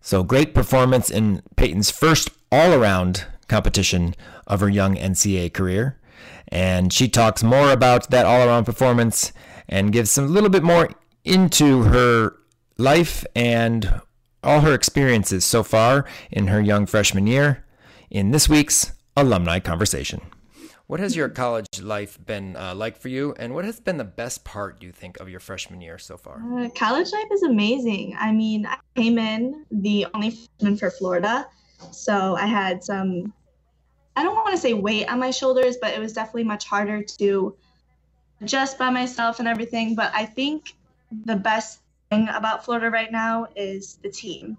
So great performance in Payton's first all-around competition of her young NCAA career. And she talks more about that all-around performance and gives some little bit more into her life and all her experiences so far in her young freshman year in this week's alumni conversation. What has your college life been uh, like for you, and what has been the best part you think of your freshman year so far? Uh, college life is amazing. I mean, I came in the only freshman for Florida, so I had some, I don't want to say weight on my shoulders, but it was definitely much harder to just by myself and everything. But I think the best thing about Florida right now is the team.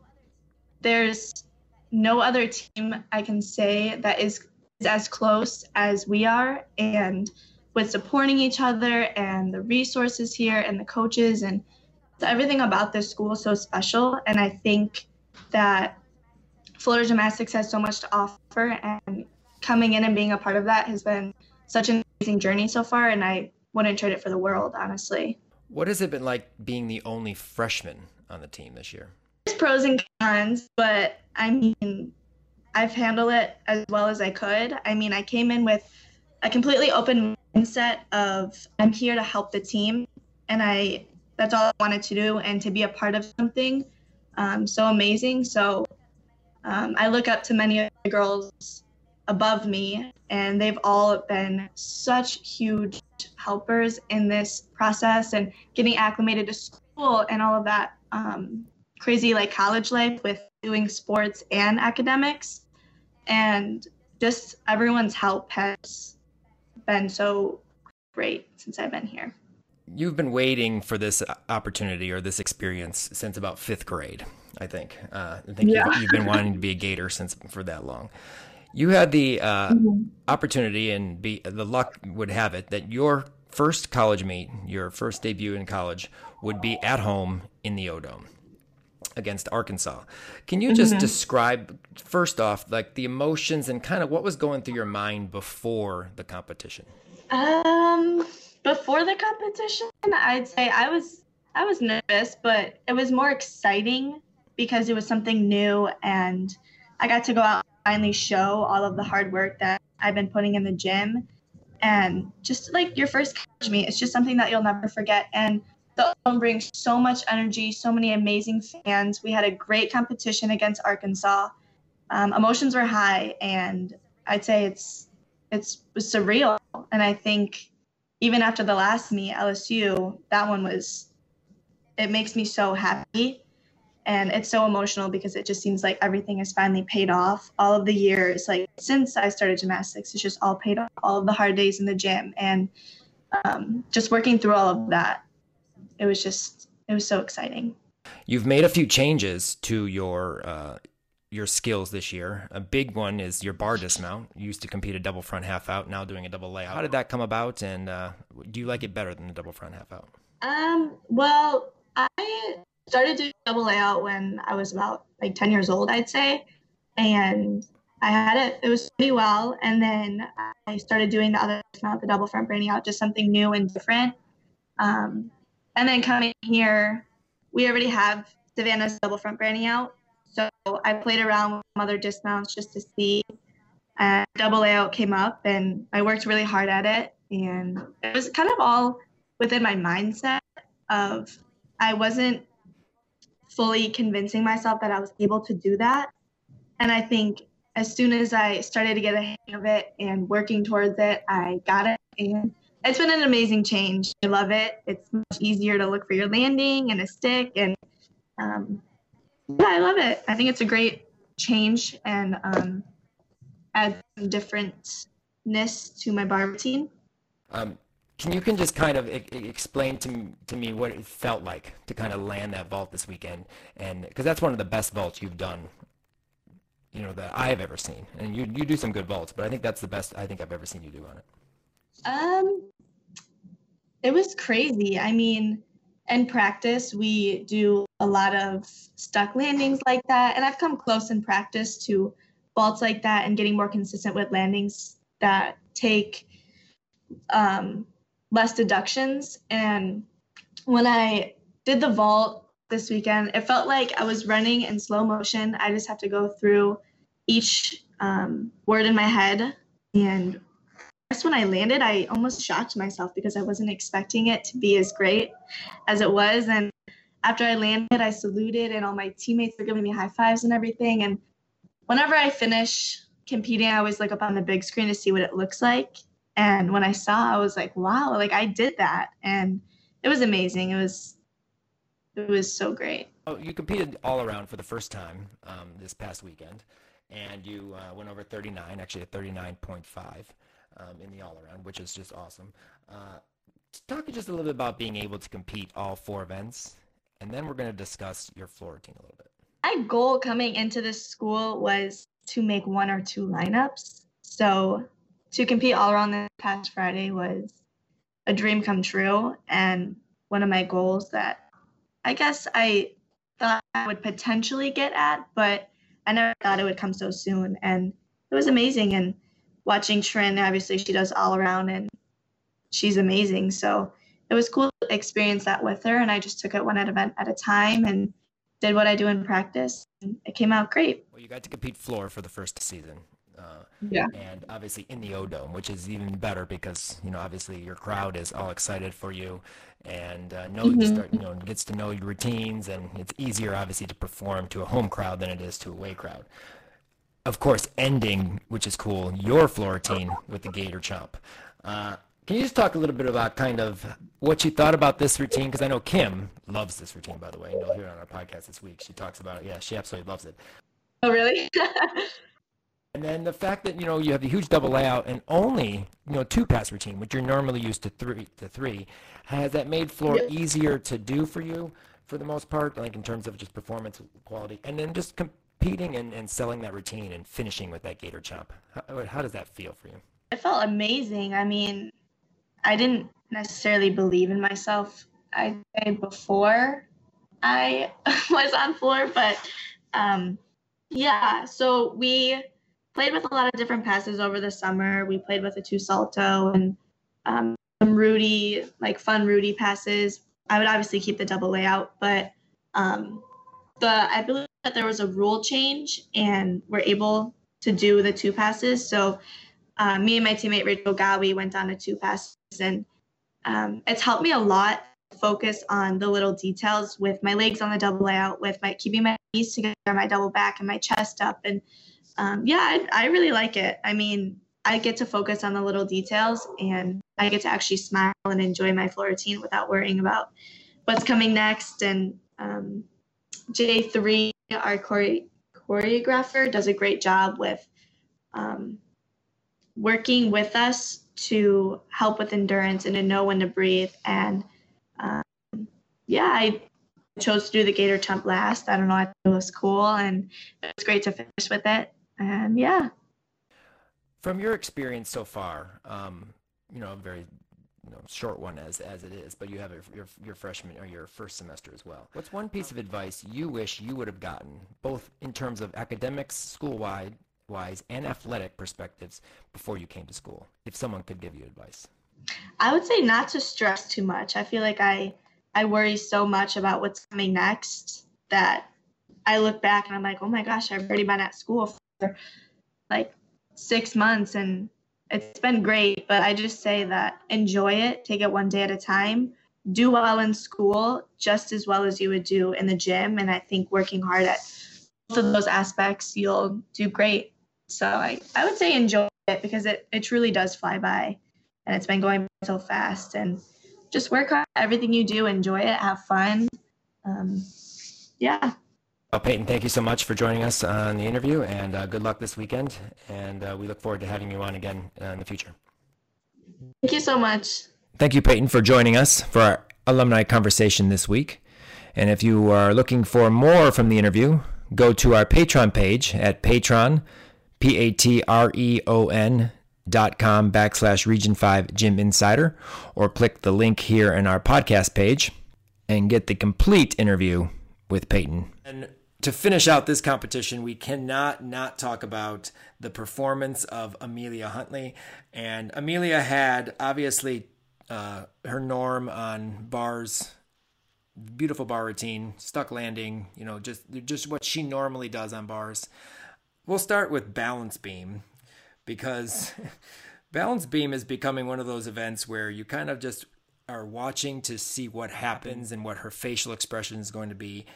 There's no other team I can say that is as close as we are. And with supporting each other and the resources here and the coaches and everything about this school is so special. And I think that Florida Gymnastics has so much to offer, and coming in and being a part of that has been such an amazing journey so far. And I wouldn't trade it for the world, honestly. What has it been like being the only freshman on the team this year? There's pros and cons, but I mean, I've handled it as well as I could. I mean, I came in with a completely open mindset of I'm here to help the team, and I that's all I wanted to do and to be a part of something um, so amazing. So um, I look up to many of the girls above me, and they've all been such huge helpers in this process and getting acclimated to school and all of that um, crazy like college life with doing sports and academics. And just everyone's help has been so great since I've been here. You've been waiting for this opportunity or this experience since about fifth grade, I think. Uh, I think yeah. you've, you've, been wanting to be a Gator since for that long. You had the uh, mm-hmm. opportunity and be, the luck would have it that your first college meet, your first debut in college, would be at home in the O Dome against Arkansas. Can you just mm-hmm. describe first off like the emotions and kind of what was going through your mind before the competition? Um before the competition, I'd say I was I was nervous, but it was more exciting because it was something new and I got to go out and finally show all of the hard work that I've been putting in the gym. And just like your first college meet, it's just something that you'll never forget. And the Dome brings so much energy, so many amazing fans. We had a great competition against Arkansas. Um, emotions were high, and I'd say it's it's surreal. And I think even after the last meet, LSU, that one was, it makes me so happy. And it's so emotional because it just seems like everything is finally paid off. All of the years, like since I started gymnastics, it's just all paid off. All of the hard days in the gym and um, just working through all of that. It was just, it was so exciting. You've made a few changes to your uh, your skills this year. A big one is your bar dismount. You used to compete a double front half out, now doing a double layout. How did that come about, and uh, do you like it better than the double front half out? Um, well, I started doing double layout when I was about like 10 years old, I'd say, and I had it. It was pretty well, and then I started doing the other dismount, the double front branding out, just something new and different. Um, and then coming here, we already have Savannah's double front branding out, so I played around with other dismounts just to see. And double layout came up, and I worked really hard at it. And it was kind of all within my mindset of I wasn't fully convincing myself that I was able to do that. And I think as soon as I started to get a hang of it and working towards it, I got it. And it's been an amazing change. I love it. It's much easier to look for your landing and a stick. And um, yeah, I love it. I think it's a great change and um, add some differentness to my bar routine. Um, can you can just kind of I- explain to to me what it felt like to kind of land that vault this weekend, and because that's one of the best vaults you've done, you know that I have ever seen, and you you do some good vaults, but I think that's the best I think I've ever seen you do on it. Um, it was crazy. I mean, in practice, we do a lot of stuck landings like that. And I've come close in practice to vaults like that and getting more consistent with landings that take um, less deductions. And when I did the vault this weekend, it felt like I was running in slow motion. I just have to go through each um, word in my head and when I landed, I almost shocked myself because I wasn't expecting it to be as great as it was. And after I landed, I saluted, and all my teammates were giving me high fives and everything. And whenever I finish competing, I always look up on the big screen to see what it looks like. And when I saw, I was like, wow, like I did that. And it was amazing. It was, it was so great. Oh, you competed all around for the first time um, this past weekend, and you uh, went over 39, actually at 39.5 um, in the all around, which is just awesome. Uh, talk just a little bit about being able to compete all four events, and then we're going to discuss your floor routine a little bit. My goal coming into this school was to make one or two lineups. So to compete all around this past Friday was a dream come true and one of my goals that I guess I thought I would potentially get at, but I never thought it would come so soon. And it was amazing. And watching Trin, obviously, she does all around and she's amazing. So it was cool to experience that with her. And I just took it one event at a time and did what I do in practice. And it came out great. Well, you got to compete floor for the first season. Uh, yeah. And obviously in the O Dome, which is even better because you know obviously your crowd is all excited for you, and uh, knows mm-hmm. start, you know gets to know your routines, and it's easier obviously to perform to a home crowd than it is to a away crowd. Of course, ending, which is cool, your floor routine with the Gator Chomp. Uh, can you just talk a little bit about kind of what you thought about this routine? Because I know Kim loves this routine, by the way. And you'll hear it on our podcast this week. She talks about it. Yeah, she absolutely loves it. Oh, really? and then the fact that you know you have the huge double layout and only you know two pass routine, which you're normally used to three to three, has that made floor easier to do for you for the most part, like in terms of just performance quality, and then just competing and, and selling that routine and finishing with that gator chomp. How, how does that feel for you? It felt amazing. I mean, I didn't necessarily believe in myself. I say before I was on floor, but um, yeah. So we played with a lot of different passes over the summer. We played with a two salto and um, some Rudy, like fun Rudy passes. I would obviously keep the double layout, but um, the I believe that there was a rule change and we're able to do the two passes. So uh, me and my teammate Rachel Gowey went on a two passes and um, it's helped me a lot focus on the little details with my legs on the double layout, with my keeping my knees together, my double back, and my chest up. And um, yeah, I, I really like it. I mean, I get to focus on the little details, and I get to actually smile and enjoy my floor routine without worrying about what's coming next. And um, J3, our chore- choreographer, does a great job with um, working with us to help with endurance and to know when to breathe. And um, yeah, I chose to do the Gator Chomp last. I don't know, I thought it was cool and it was great to finish with it. And yeah. From your experience so far, um, you know, very you know, short one as as it is, but you have a, your your freshman or your first semester as well. What's one piece of advice you wish you would have gotten, both in terms of academics, school wide, wise and athletic perspectives before you came to school if someone could give you advice i would say not to stress too much i feel like i i worry so much about what's coming next that i look back and i'm like oh my gosh i've already been at school for like six months and it's been great but i just say that enjoy it take it one day at a time. Do well in school just as well as you would do in the gym and i think working hard at both of those aspects you'll do great. So I, I would say enjoy it because it, it truly does fly by and it's been going so fast. And just work hard everything you do enjoy it have fun. Um, yeah well, Payton, thank you so much for joining us on the interview, and uh, good luck this weekend. And uh, we look forward to having you on again uh, in the future. Thank you so much. Thank you, Payton, for joining us for our alumni conversation this week. And if you are looking for more from the interview, go to our Patreon page at Patreon P-A-T-R-E-O-N dot com backslash region 5 gym insider or click the link here in our podcast page and get the complete interview with payton and to finish out this competition we cannot not talk about the performance of amelia hundley and amelia had obviously uh, her norm on bars beautiful bar routine stuck landing you know just just what she normally does on bars We'll start with balance beam because balance beam is becoming one of those events where you kind of just are watching to see what happens and what her facial expression is going to be.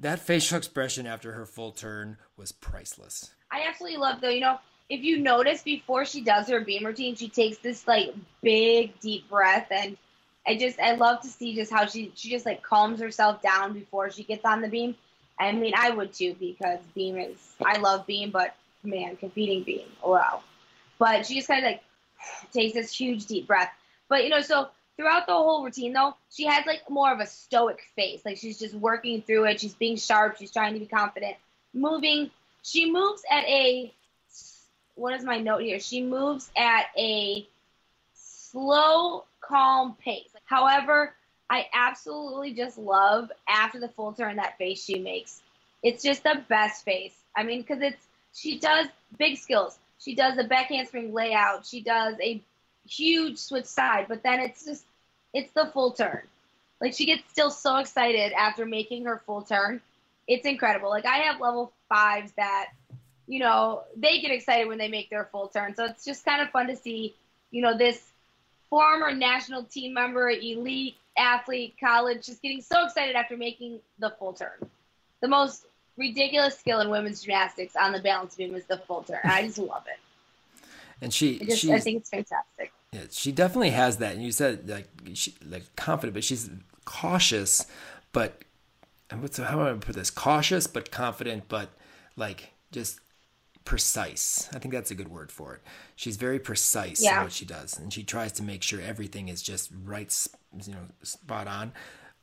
That facial expression after her full turn was priceless. I absolutely love though, you know, if you notice before she does her beam routine, she takes this like big deep breath and I just I love to see just how she she just like calms herself down before she gets on the beam I mean, I would too because Beam is. I love Beam, but man, competing Beam, wow. But she just kind of like takes this huge deep breath. But you know, so throughout the whole routine though, she has like more of a stoic face. Like she's just working through it. She's being sharp. She's trying to be confident. Moving. She moves at a what is my note here? She moves at a slow, calm pace. However, I absolutely just love after the full turn that face she makes. It's just the best face. I mean, because it's she does big skills. She does a back handspring layout. She does a huge switch side, but then it's just it's the full turn. Like she gets still so excited after making her full turn. It's incredible. Like I have level fives that, you know, they get excited when they make their full turn. So it's just kind of fun to see, you know, this former national team member, elite athlete, college, just getting so excited after making the full turn. The most ridiculous skill in women's gymnastics on the balance beam is the full turn. I just love it. And she, I, just, she, I think it's fantastic. Yeah, she definitely has that. And you said like she like confident, but she's cautious, but what's how am I gonna put this? Cautious but confident, but like just precise. I think that's a good word for it. She's very precise Yeah. in what she does, and she tries to make sure everything is just right, you know, spot on.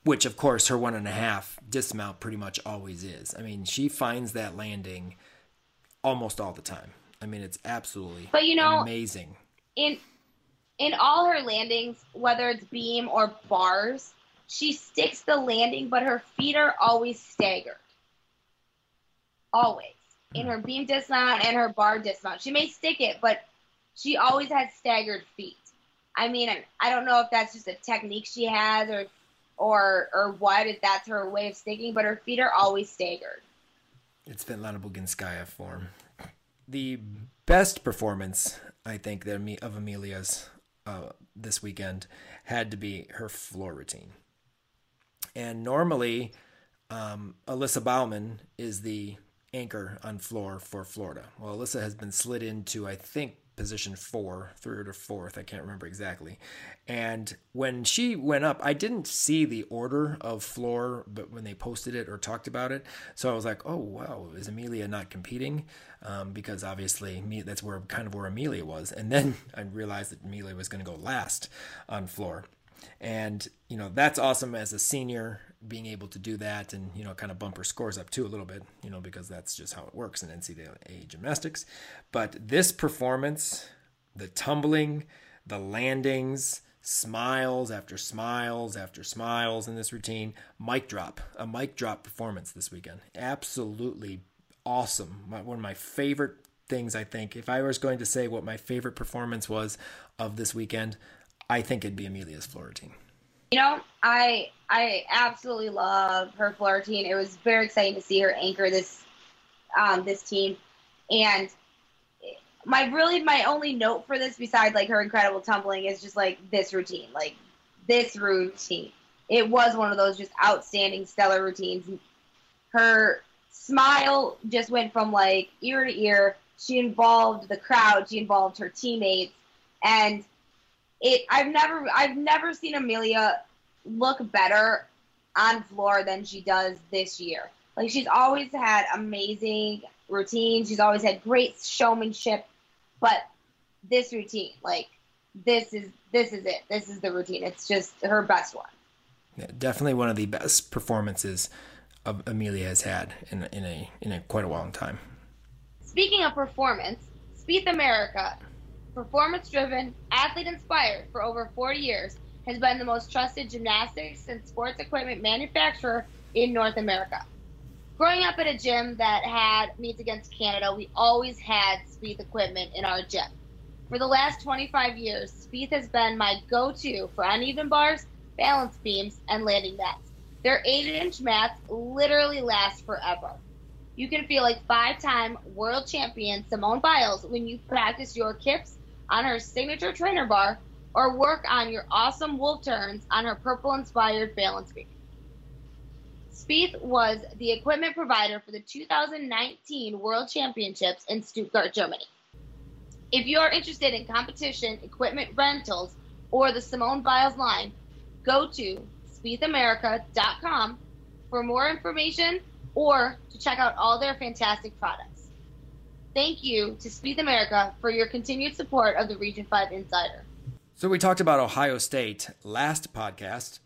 Which, of course, her one and a half dismount pretty much always is. I mean, she finds that landing almost all the time. I mean, it's absolutely But, you know- amazing. in in all her landings, whether it's beam or bars, she sticks the landing, but her feet are always staggered. Always. In her beam dismount and her bar dismount. She may stick it, but she always has staggered feet. I mean, I, don't know if that's just a technique she has or or or what, if that's her way of sticking, but her feet are always staggered. It's Svetlana Boguinskaya form. The best performance, I think, of Amelia's uh, this weekend had to be her floor routine. And normally, um, Alyssa Baumann is the anchor on floor for Florida. Well, Alyssa has been slid into, I think, position four, third or fourth. I can't remember exactly. And when she went up, I didn't see the order of floor, but when they posted it or talked about it, so I was like, oh wow, is Amelia not competing? Um, because obviously me, that's where kind of where Amelia was. And then I realized that Amelia was going to go last on floor. And you know that's awesome as a senior being able to do that and you know kind of bump her scores up too a little bit you know because that's just how it works in NCAA gymnastics. But this performance, the tumbling, the landings, smiles after smiles after smiles in this routine, mic drop, a mic drop performance this weekend. Absolutely awesome. My, one of my favorite things I think if I was going to say what my favorite performance was of this weekend, I think it'd be Amelia's floor routine. You know, I I absolutely love her floor routine. It was very exciting to see her anchor this um, this team, and my really my only note for this, besides like her incredible tumbling, is just like this routine, like this routine. It was one of those just outstanding, stellar routines. Her smile just went from like ear to ear. She involved the crowd. She involved her teammates, and it I've never I've never seen Amelia look better on floor than she does this year. Like she's always had amazing routines. She's always had great showmanship, but this routine, like this is this is it. This is the routine. It's just her best one. Yeah, definitely one of the best performances Amelia has had in in a in a quite a long time. Speaking of performance, Spieth America, performance driven, athlete inspired for over 40 years, has been the most trusted gymnastics and sports equipment manufacturer in North America. Growing up at a gym that had meets against Canada, we always had Spieth equipment in our gym. For the last 25 years, Spieth has been my go to for uneven bars, balance beams, and landing mats. Their 8 inch mats literally last forever. You can feel like five time world champion Simone Biles when you practice your kips on her signature trainer bar or work on your awesome wolf turns on her purple inspired balance beam. Spieth was the equipment provider for the 2019 World Championships in Stuttgart, Germany. If you are interested in competition equipment rentals or the Simone Biles line, go to spiethamerica.com for more information or to check out all their fantastic products. Thank you to Spieth America for your continued support of the Region 5 Insider. So we talked about Ohio State last podcast,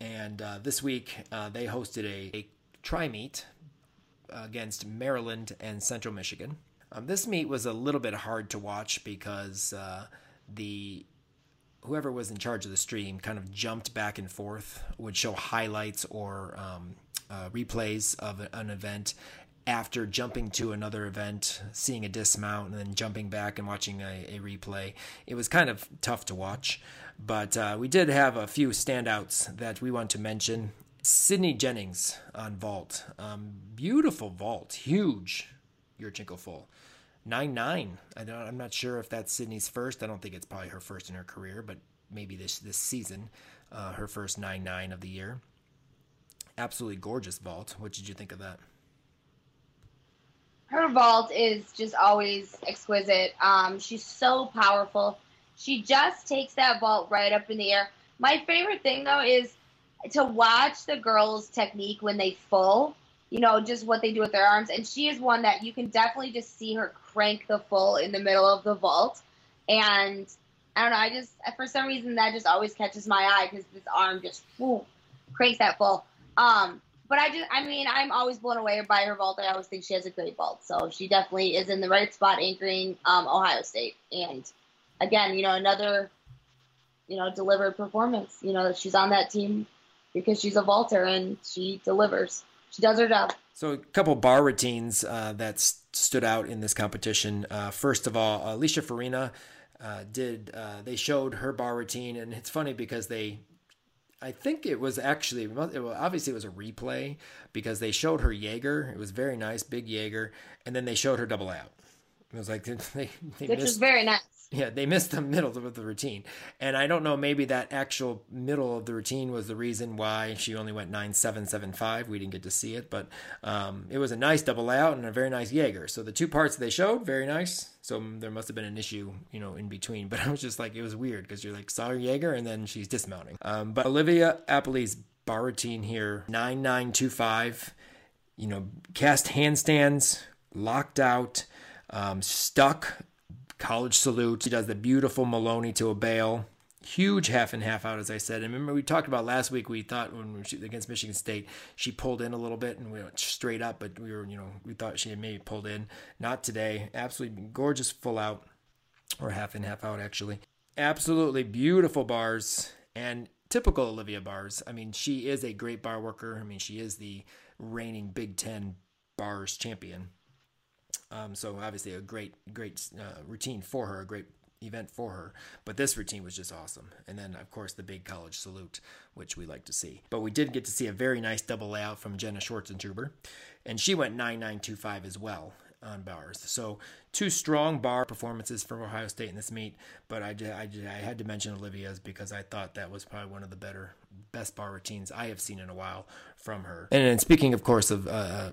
and uh, this week uh, they hosted a, a tri meet against Maryland and Central Michigan. Um, this meet was a little bit hard to watch because uh, the whoever was in charge of the stream kind of jumped back and forth, would show highlights or um, uh, replays of an event, after jumping to another event, seeing a dismount, and then jumping back and watching a, a replay. It was kind of tough to watch, but uh, we did have a few standouts that we want to mention. Sydney Jennings on vault, um, beautiful vault, huge your Yurchenko full. 9 9. I don't, I'm not sure if that's Sydney's first. I don't think it's probably her first in her career, but maybe this, this season, uh, her first 9 9 of the year. Absolutely gorgeous vault. What did you think of that? her vault is just always exquisite. Um, she's so powerful. She just takes that vault right up in the air. My favorite thing though is to watch the girls' technique when they full. You know, just what they do with their arms. And she is one that you can definitely just see her crank the full in the middle of the vault. And I don't know, I just for some reason that just always catches my eye because this arm just cranks that full. Um, but I just, I mean, I'm always blown away by her vault. I always think she has a great vault. So she definitely is in the right spot anchoring um, Ohio State. And again, you know, another, you know, delivered performance. You know, she's on that team because she's a vaulter and she delivers. She does her job. So a couple bar routines uh, that stood out in this competition. Uh, first of all, Alicia Farina uh, did. Uh, they showed her bar routine, and it's funny because they I think it was actually it was, obviously it was a replay because they showed her Jaeger. It was very nice, big Jaeger, and then they showed her double out. It was like they, they which missed, was very nice. Yeah, they missed the middle of the routine, and I don't know. Maybe that actual middle of the routine was the reason why she only went nine seven seven five. We didn't get to see it, but um, it was a nice double out and a very nice Jaeger. So the two parts they showed, very nice. So there must have been an issue, you know, in between. But I was just like, it was weird because you're like saw Jaeger and then she's dismounting. Um, but Olivia Aepli's bar routine here nine nine two five. You know, cast handstands, locked out um, stuck, college salute. She does the beautiful Maloney to a bail. Huge half and half out, as I said. And remember, we talked about last week. We thought when she against Michigan State, she pulled in a little bit and we went straight up, but we were, you know, we thought she had maybe pulled in. Not today. Absolutely gorgeous full out, or half and half out, actually. Absolutely beautiful bars and typical Olivia bars. I mean, she is a great bar worker. I mean, she is the reigning Big Ten bars champion. Um, so obviously a great, great uh, routine for her, a great event for her. But this routine was just awesome. And then, of course, the big college salute, which we like to see. But we did get to see a very nice double layout from Jenna Schwarzentuber. And she went 9925 as well on bars. So two strong bar performances from Ohio State in this meet, but I, I, I had to mention Olivia's because I thought that was probably one of the better, best bar routines I have seen in a while from her. And, and speaking, of course, of uh, uh,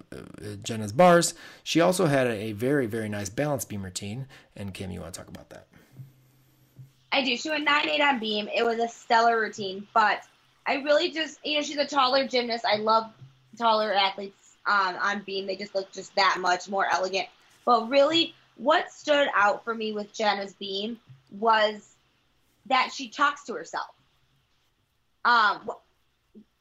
Jenna's bars, she also had a, a very, very nice balance beam routine. And Kim, you want to talk about that? I do. She went 9 8 on beam. It was a stellar routine, but I really just, you know, she's a taller gymnast. I love taller athletes um, on beam. They just look just that much more elegant. But really, what stood out for me with Jenna's beam was that she talks to herself. Um,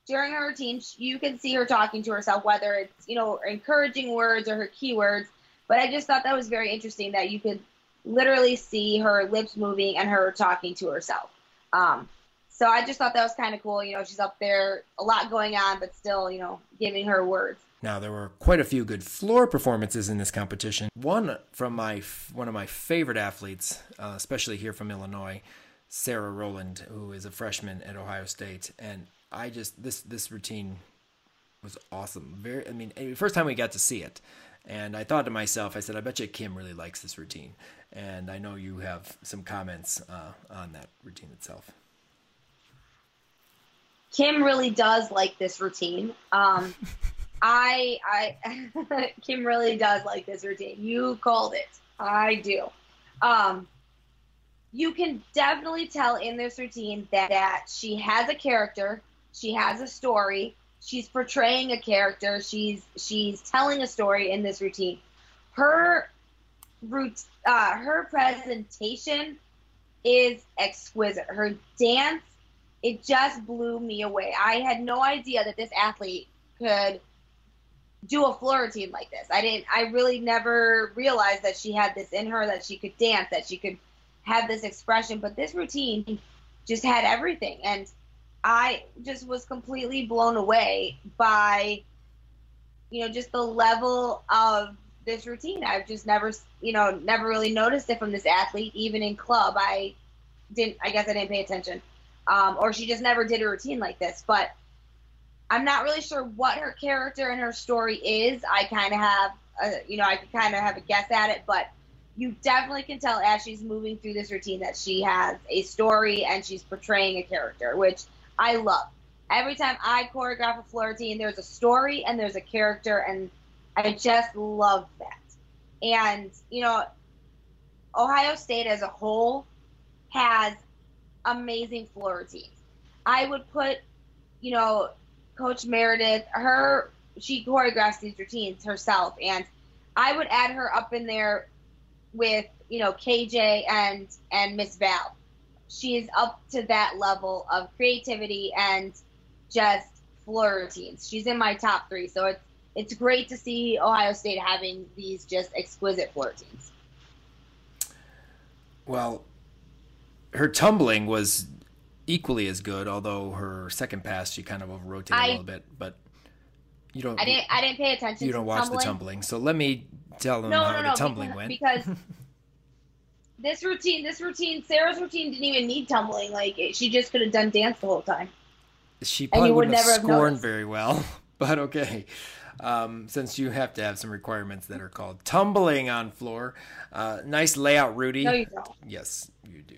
during her routine, you can see her talking to herself, whether it's you know encouraging words or her keywords. But I just thought that was very interesting that you could literally see her lips moving and her talking to herself. Um, so I just thought that was kind of cool. You know, she's up there, a lot going on, but still, you know, giving her words. Now there were quite a few good floor performances in this competition. One from my one of my favorite athletes, uh, especially here from Illinois, Sarah Rowland, who is a freshman at Ohio State, and I just this this routine was awesome. Very, I mean, first time we got to see it, and I thought to myself, I said, I bet you Kim really likes this routine, and I know you have some comments uh, on that routine itself. Kim really does like this routine. Um, I I Kim really does like this routine. You called it. I do. Um, you can definitely tell in this routine that, that she has a character, she has a story, she's portraying a character, she's she's telling a story in this routine. Her root uh, her presentation is exquisite. Her dance, it just blew me away. I had no idea that this athlete could do a floor routine like this. I didn't I really never realized that she had this in her that she could dance, that she could have this expression, but this routine just had everything and I just was completely blown away by you know just the level of this routine. I've just never you know never really noticed it from this athlete even in club. I didn't I guess I didn't pay attention. Um, or she just never did a routine like this, but I'm not really sure what her character and her story is. I kind of have, a, you know, I can kind of have a guess at it, but you definitely can tell as she's moving through this routine that she has a story and she's portraying a character, which I love. Every time I choreograph a floor routine, there's a story and there's a character, and I just love that. And, you know, Ohio State as a whole has amazing floor routines. I would put, you know, Coach Meredith, her she choreographs these routines herself, and I would add her up in there with you know KJ and and Miss Val. She is up to that level of creativity and just floor routines. She's in my top three, so it's it's great to see Ohio State having these just exquisite floor routines. Well, her tumbling was equally as good, although her second pass she kind of over rotated a little bit. But you don't. I didn't. I didn't pay attention. You don't watch tumbling. the tumbling, so let me tell them no, how no, the no, tumbling because, went. Because this routine, this routine, Sarah's routine didn't even need tumbling. Like it, she just could have done dance the whole time. She probably would wouldn't have scored very well, but okay. Um, since you have to have some requirements that are called tumbling on floor. Uh, nice layout, Rudy. No, you don't. Yes, you do.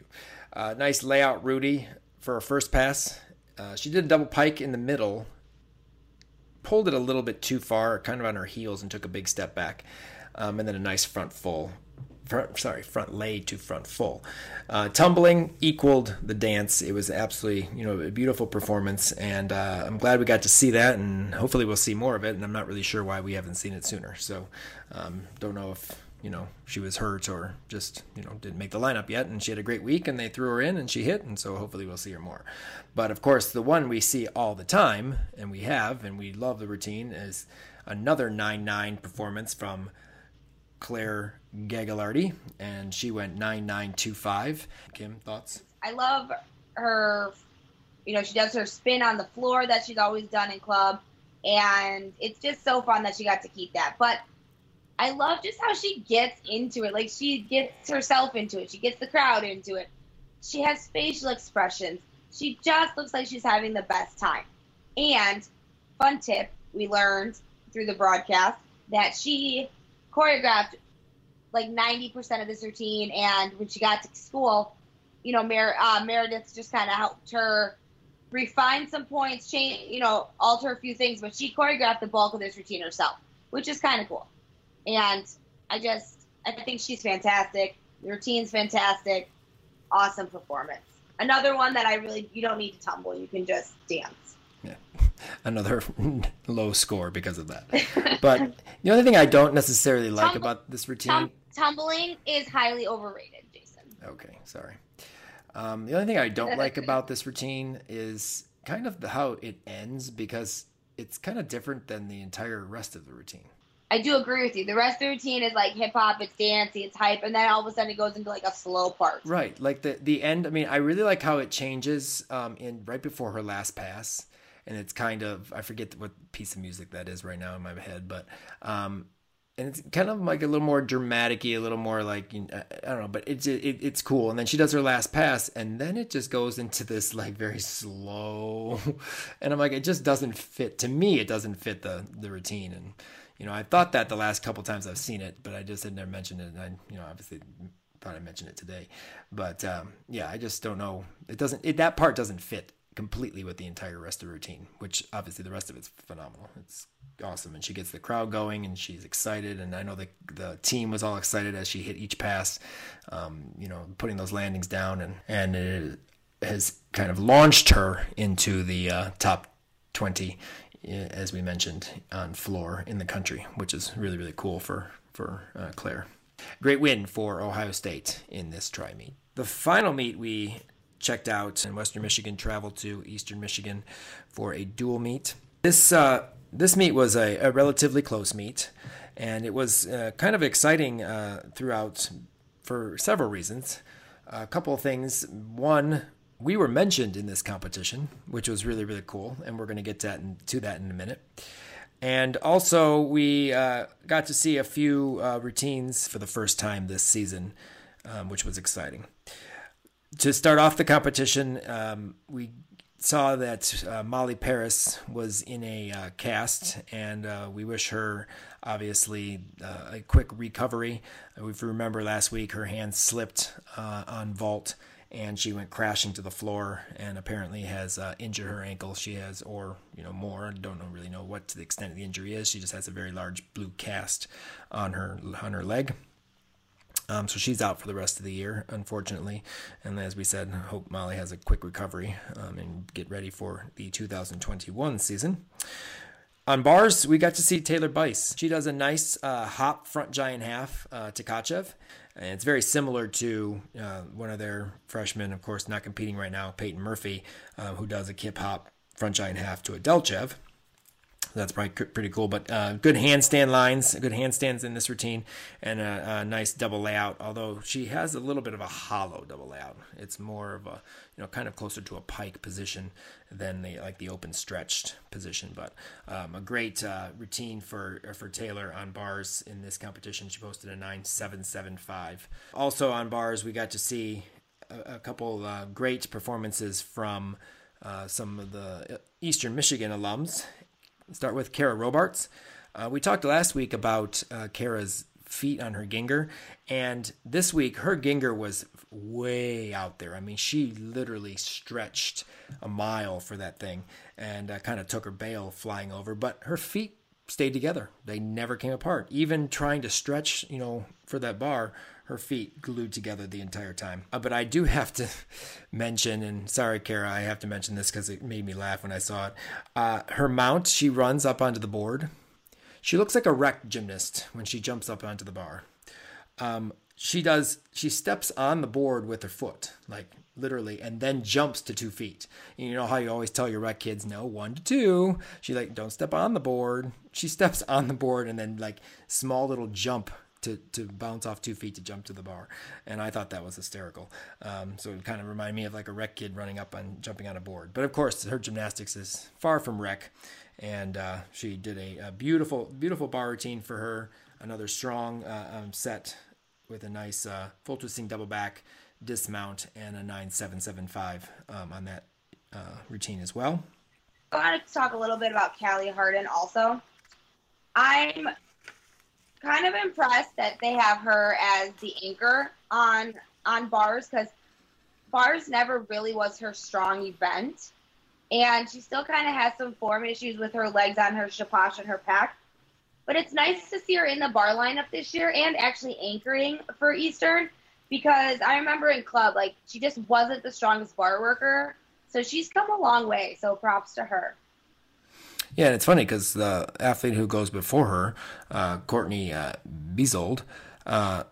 Uh, nice layout, Rudy, for a first pass. Uh, she did a double pike in the middle, pulled it a little bit too far, kind of on her heels, and took a big step back. Um, and then a nice front full. Front, sorry, front lay to front full. Uh, tumbling equaled the dance. It was absolutely, you know, a beautiful performance, and uh, I'm glad we got to see that, and hopefully we'll see more of it. And I'm not really sure why we haven't seen it sooner. So, um, don't know if you know she was hurt or just you know didn't make the lineup yet. And she had a great week, and they threw her in, and she hit, and so hopefully we'll see her more. But of course, the one we see all the time, and we have, and we love the routine, is another 9-9 performance from Claire Gagliardi, and she went 9925. Kim, thoughts? I love her. You know, she does her spin on the floor that she's always done in club, and it's just so fun that she got to keep that. But I love just how she gets into it. Like she gets herself into it. She gets the crowd into it. She has facial expressions. She just looks like she's having the best time. And fun tip we learned through the broadcast that she choreographed like 90% of this routine. And when she got to school, you know, Mer- uh, Meredith just kind of helped her refine some points, change, you know, alter a few things. But she choreographed the bulk of this routine herself, which is kind of cool. And I just, I think she's fantastic. The routine's fantastic. Awesome performance. Another one that I really, you don't need to tumble. You can just dance. Yeah, another low score because of that. But the only thing I don't necessarily like Tumble- about this routine. Tum- tumbling is highly overrated, Jason. Okay, sorry. Um, the only thing I don't like about this routine is kind of the, how it ends because it's kind of different than the entire rest of the routine. I do agree with you. The rest of the routine is like hip hop, it's dancey, it's hype, and then all of a sudden it goes into like a slow part. Right, like the the end. I mean, I really like how it changes um, in right before her last pass, and it's kind of I forget what piece of music that is right now in my head, but um, and it's kind of like a little more dramaticy, a little more like you know, I don't know, but it's it, it's cool. And then she does her last pass, and then it just goes into this like very slow, and I'm like, it just doesn't fit to me. It doesn't fit the the routine, and you know, I thought that the last couple times I've seen it, but I just had never mentioned it, and I you know obviously thought I mentioned it today, but um, yeah, I just don't know. It doesn't. It, that part doesn't fit completely with the entire rest of the routine, which obviously the rest of it's phenomenal. It's awesome, and she gets the crowd going, and she's excited. And I know the the team was all excited as she hit each pass, um, you know, putting those landings down, and and it has kind of launched her into the uh, top twenty, eh, as we mentioned on floor in the country, which is really really cool for for uh, Claire. Great win for Ohio State in this try meet. The final meet we checked out in Western Michigan traveled to Eastern Michigan for a dual meet. This uh, this meet was a, a, relatively close meet, and it was uh, kind of exciting uh, throughout for several reasons. A couple of things. One, we were mentioned in this competition, which was really really cool, and we're going to get to that, in, to that in a minute. And also, we uh, got to see a few uh, routines for the first time this season, um, which was exciting. To start off the competition, um, we saw that uh, Molly Paris was in a uh, cast, and uh, we wish her obviously uh, a quick recovery. if you remember last week, her hand slipped on vault and she went crashing to the floor and apparently has uh, injured her ankle. She has, or you know, more. I Don't know, really know what to the extent of the injury is. She just has a very large blue cast on her on her leg. Um, so she's out for the rest of the year, unfortunately. And as we said, hope Molly has a quick recovery um, and get ready for the 2021 season. On bars, we got to see Taylor Bice. She does a nice uh, hop front giant half uh, to Tkachev. And it's very similar to uh, one of their freshmen, of course, not competing right now, Peyton Murphy, uh, who does a kip hop front giant half to a Delchev. That's probably pretty cool. But uh, good handstand lines, good handstands in this routine, and a, a, nice double layout. Although she has a little bit of a hollow double layout. It's more of a, you know, kind of closer to a pike position than the like the open stretched position. But um, a great uh, routine for for Taylor on bars in this competition. She posted a nine seven seven five. Also on bars, we got to see a, a couple uh, great performances from. Uh, some of the Eastern Michigan alums start with Kara Robarts. Uh, we talked last week about uh, Kara's feet on her Gienger. and this week her Gienger was way out there. I mean, she literally stretched a mile for that thing and uh, kind of took her bail flying over, but her feet stayed together. They never came apart. Even trying to stretch, you know, for that bar, her feet glued together the entire time. Uh, but I do have to mention, and sorry, Kara, I have to mention this because it made me laugh when I saw it. Uh, her mount, she runs up onto the board. She looks like a rec gymnast when she jumps up onto the bar. Um, she does, she steps on the board with her foot, like literally, and then jumps to two feet. And you know how you always tell your rec kids, no, one to two. She like, don't step on the board. She steps on the board and then like small little jump to, to bounce off two feet to jump to the bar. And I thought that was hysterical. Um, so it kind of reminded me of like a rec kid running up and jumping on a board. But of course, her gymnastics is far from rec. And uh, she did a, a, beautiful, beautiful bar routine for her. Another strong uh, um, set with a nice uh, full twisting double back dismount and a 9775 um, on that uh, routine as well. Want to talk a little bit about Callie Harden also. I'm kind of impressed that they have her as the anchor on on bars because bars never really was her strong event, and she still kind of has some form issues with her legs on her shapash and her pack. But it's nice to see her in the bar lineup this year and actually anchoring for Eastern because I remember in club like she just wasn't the strongest bar worker, so she's come a long way. So props to her. Yeah, and it's funny because the athlete who goes before her, uh, Courtney uh, Bezold, uh,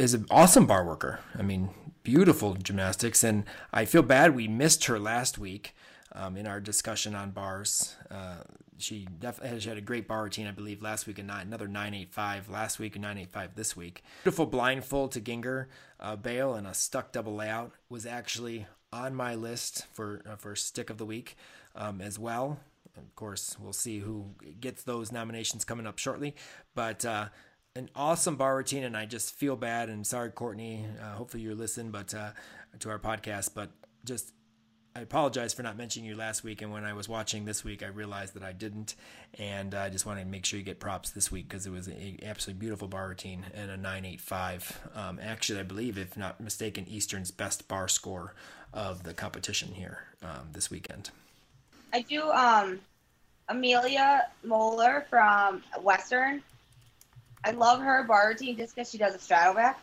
is an awesome bar worker. I mean, beautiful gymnastics, and I feel bad we missed her last week um, in our discussion on bars. Uh, she definitely she had a great bar routine, I believe, last week and not another 985 last week and 985 this week. Beautiful blind full to Gienger, uh, bail, and a stuck double layout was actually on my list for uh, for stick of the week um, as well of course, we'll see who gets those nominations coming up shortly. But uh, an awesome bar routine, and I just feel bad. And sorry, Courtney. Uh, hopefully, you're listening, but uh, to our podcast. But just I apologize for not mentioning you last week. And when I was watching this week, I realized that I didn't. And I just wanted to make sure you get props this week because it was an absolutely beautiful bar routine and a 985. Um, actually, I believe, if not mistaken, Eastern's best bar score of the competition here um, this weekend. I do um Amelia Moeller from Western. I love her bar routine just because she does a straddle back.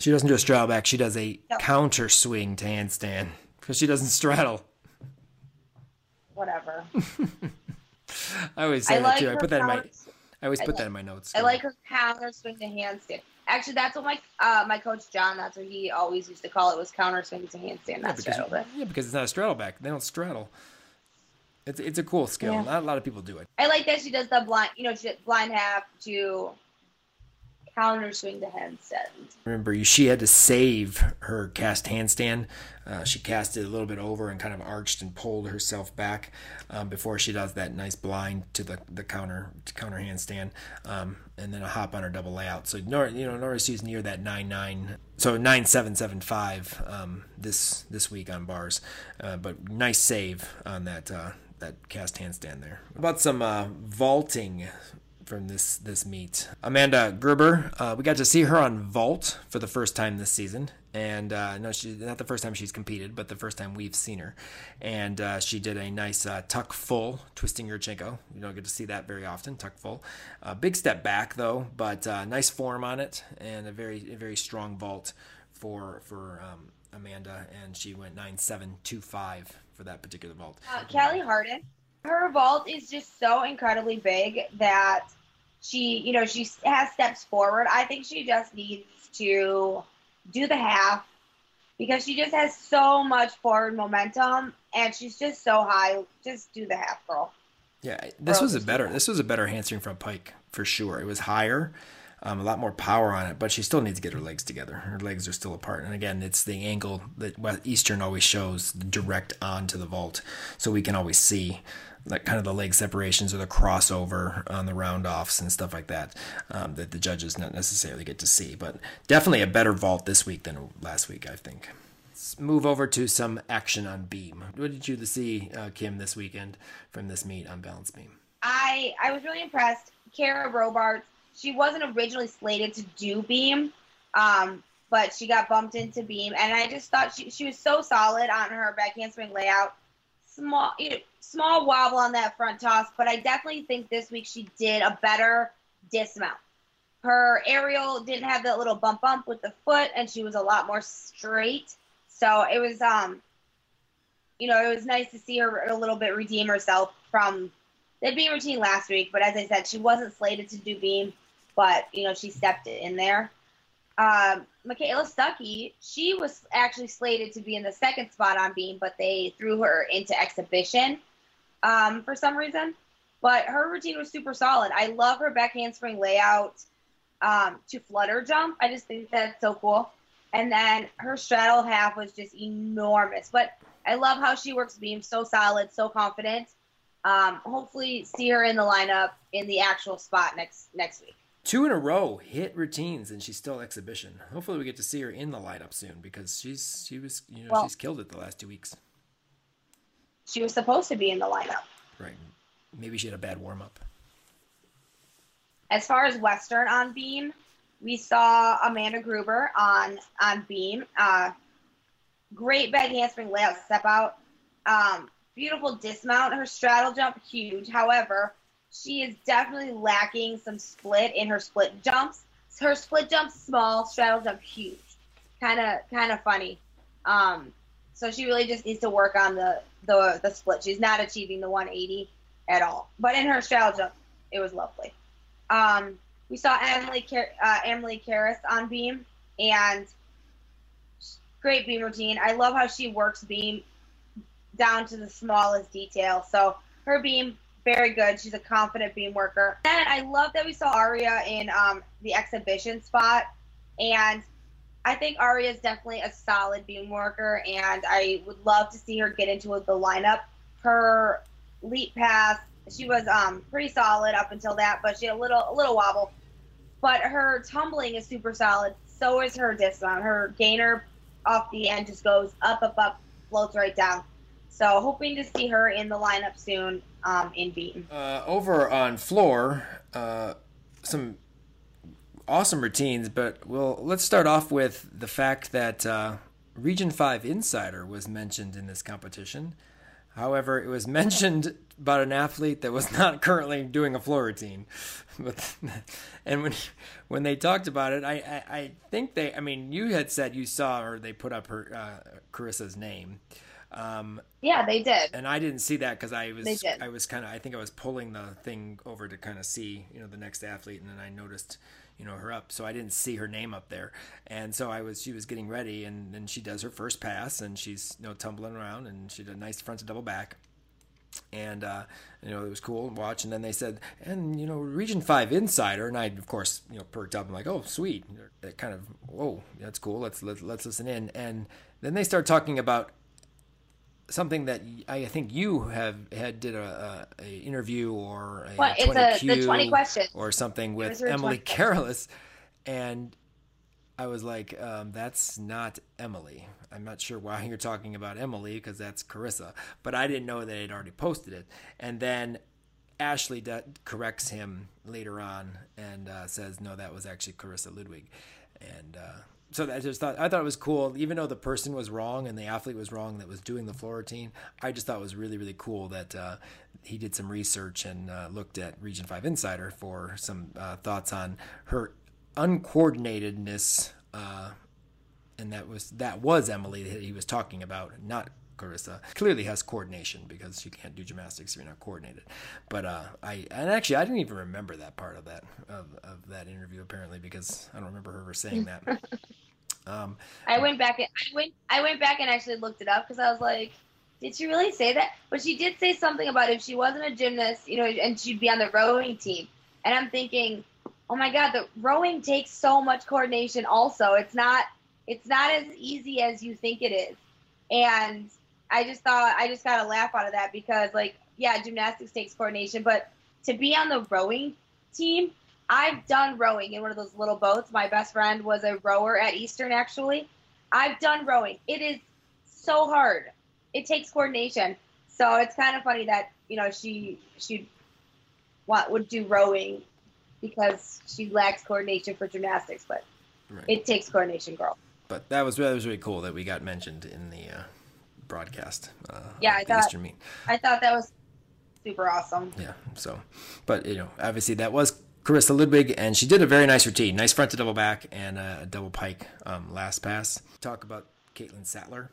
She doesn't do a straddle back. She does a no. counter swing to handstand because she doesn't straddle. Whatever. I always say I that like too. I put that in my I always I put like- that in my notes. I like her counter swing to handstand. Actually, that's what my uh, my coach John. That's what he always used to call it was counter swing to handstand. yeah, because, straddle, yeah, because it's not a straddle back. They don't straddle. It's it's a cool skill. Yeah. Not a lot of people do it. I like that she does the blind. You know, she blind half to counter swing the handstand. Remember, she had to save her cast handstand. Uh, she cast it a little bit over and kind of arched and pulled herself back um, before she does that nice blind to the, the counter to counter handstand, um, and then a hop on her double layout. So Nor, you know Nora she's near that nine nine, so nine seven seven five um, this this week on bars, uh, but nice save on that uh, that cast handstand there. About some uh, vaulting from this this meet. Amanda Gerber, uh, we got to see her on vault for the first time this season, and uh, no, she not the first time she's competed, but the first time we've seen her. And uh, she did a nice uh, tuck full twisting Yurchenko. You don't get to see that very often. Tuck full, uh, big step back though, but uh, nice form on it, and a very a very strong vault for for um, Amanda, and she went nine seven two five for that particular vault. Kelly Harden, her vault is just so incredibly big that she, you know, she has steps forward. I think she just needs to do the half because she just has so much forward momentum and she's just so high. Just do the half, girl. Yeah, this Or was a better this was a better handspring from pike for sure. It was higher, um, a lot more power on it, but she still needs to get her legs together. Her legs are still apart, and again, it's the angle that Eastern always shows direct onto the vault, so we can always see like kind of the leg separations or the crossover on the round offs and stuff like that um, that the judges not necessarily get to see. But definitely a better vault this week than last week, I think. Let's move over to some action on beam. What did you see, uh, Kim, this weekend from this meet on balance beam? I I was really impressed. Kara Robarts. she wasn't originally slated to do beam, um, but she got bumped into beam, and I just thought she she was so solid on her back handspring layout. Small you know, small wobble on that front toss, but I definitely think this week she did a better dismount. Her aerial didn't have that little bump bump with the foot, and she was a lot more straight. So it was um you know, it was nice to see her a little bit redeem herself from the beam routine last week. But as I said, she wasn't slated to do beam, but you know, she stepped in there. Um, Michaela Stuckey, she was actually slated to be in the second spot on beam, but they threw her into exhibition um, for some reason. But her routine was super solid. I love her back handspring layout um, to flutter jump. I just think that's so cool. And then her straddle half was just enormous. But I love how she works beam, so solid, so confident. Um, hopefully, see her in the lineup in the actual spot next next week. two in a row hit routines and she's still exhibition hopefully we get to see her in the lineup soon because she's she was you know Well- she's killed it the last two weeks She was supposed to be in the lineup. right maybe she had a bad warm-up As far as Western on beam, we saw Amanda Gruber on on beam. Uh, great back handspring layout step out. Um, beautiful dismount. Her straddle jump huge. However, she is definitely lacking some split in her split jumps. Her split jump small, straddle jump huge. Kind of kind of funny. Um, so she really just needs to work on the the the split. She's not achieving the 180 at all. But in her straddle jump, it was lovely. Um, we saw Emily uh, Emily Karras on beam and great beam routine. I love how she works beam down to the smallest detail. So her beam very good. She's a confident beam worker. And I love that we saw Aria in um, the exhibition spot. And I think Aria is definitely a solid beam worker, and I would love to see her get into the lineup. Her leap pass, she was um, pretty solid up until that, but she had a little a little wobble. But her tumbling is super solid. So is her dismount. Her gainer off the end just goes up, up, up, floats right down. So hoping to see her in the lineup soon um, in beam. uh, over on floor uh, some awesome routines but well let's start off with the fact that uh, region 5 insider was mentioned in this competition however it was mentioned about an athlete that was not currently doing a floor routine but and when when they talked about it I, I i think they i mean you had said you saw or they put up her uh, carissa's name Um, Yeah, they did. and I didn't see that because I was. I was kind of I think I was pulling the thing over to kind of see you know the next athlete, and then I noticed you know her up, so I didn't see her name up there, and so I was she was getting ready, and then she does her first pass, and she's you know tumbling around, and she did a nice front to double back. And uh, you know it was cool to watch, and then they said, and you know Region Five Insider, and I of course you know perked up. I'm like, oh sweet, kind of whoa, that's cool. Let's let's let's listen in. And then they start talking about something that I think you have had did a, a, a interview or a it's 20 a- the 20 questions. or something with Emily 20 questions. Careless, and I was like, um, that's not Emily. I'm not sure why you're talking about Emily because that's Carissa, but I didn't know they had already posted it. And then Ashley de- corrects him later on and uh, says, no, that was actually Carissa Ludwig. And uh, so I just thought I thought it was cool, even though the person was wrong and the athlete was wrong that was doing the floor routine. I just thought it was really really cool that uh, he did some research and uh, looked at Region Five Insider for some uh, thoughts on her uncoordinatedness. Uh, and that was that was Emily that he was talking about, not Carissa. Clearly has coordination because you can't do gymnastics if you're not coordinated. But uh, I and actually I didn't even remember that part of that of, of that interview apparently because I don't remember her ever saying that. um, I went back and I went I went back and actually looked it up because I was like, did she really say that? But she did say something about if she wasn't a gymnast, you know, and she'd be on the rowing team. And I'm thinking, oh my god, the rowing takes so much coordination. Also, it's not it's not as easy as you think it is. And I just thought I just got a laugh out of that because like yeah, gymnastics takes coordination, but to be on the rowing team, I've done rowing in one of those little boats. My best friend was a rower at Eastern actually. I've done rowing. It is so hard. It takes coordination. So it's kind of funny that, you know, she she what would do rowing because she lacks coordination for gymnastics, but Right. it takes coordination, girl. but that was that was really cool that we got mentioned in the uh, broadcast. Uh, Yeah, I thought- Eastern meet. I thought that was super awesome. Yeah. So, but you know, obviously that was Carissa Ludwig, and she did a very nice routine, nice front to double back and a double pike um, last pass. Talk about Caitlin Sattler.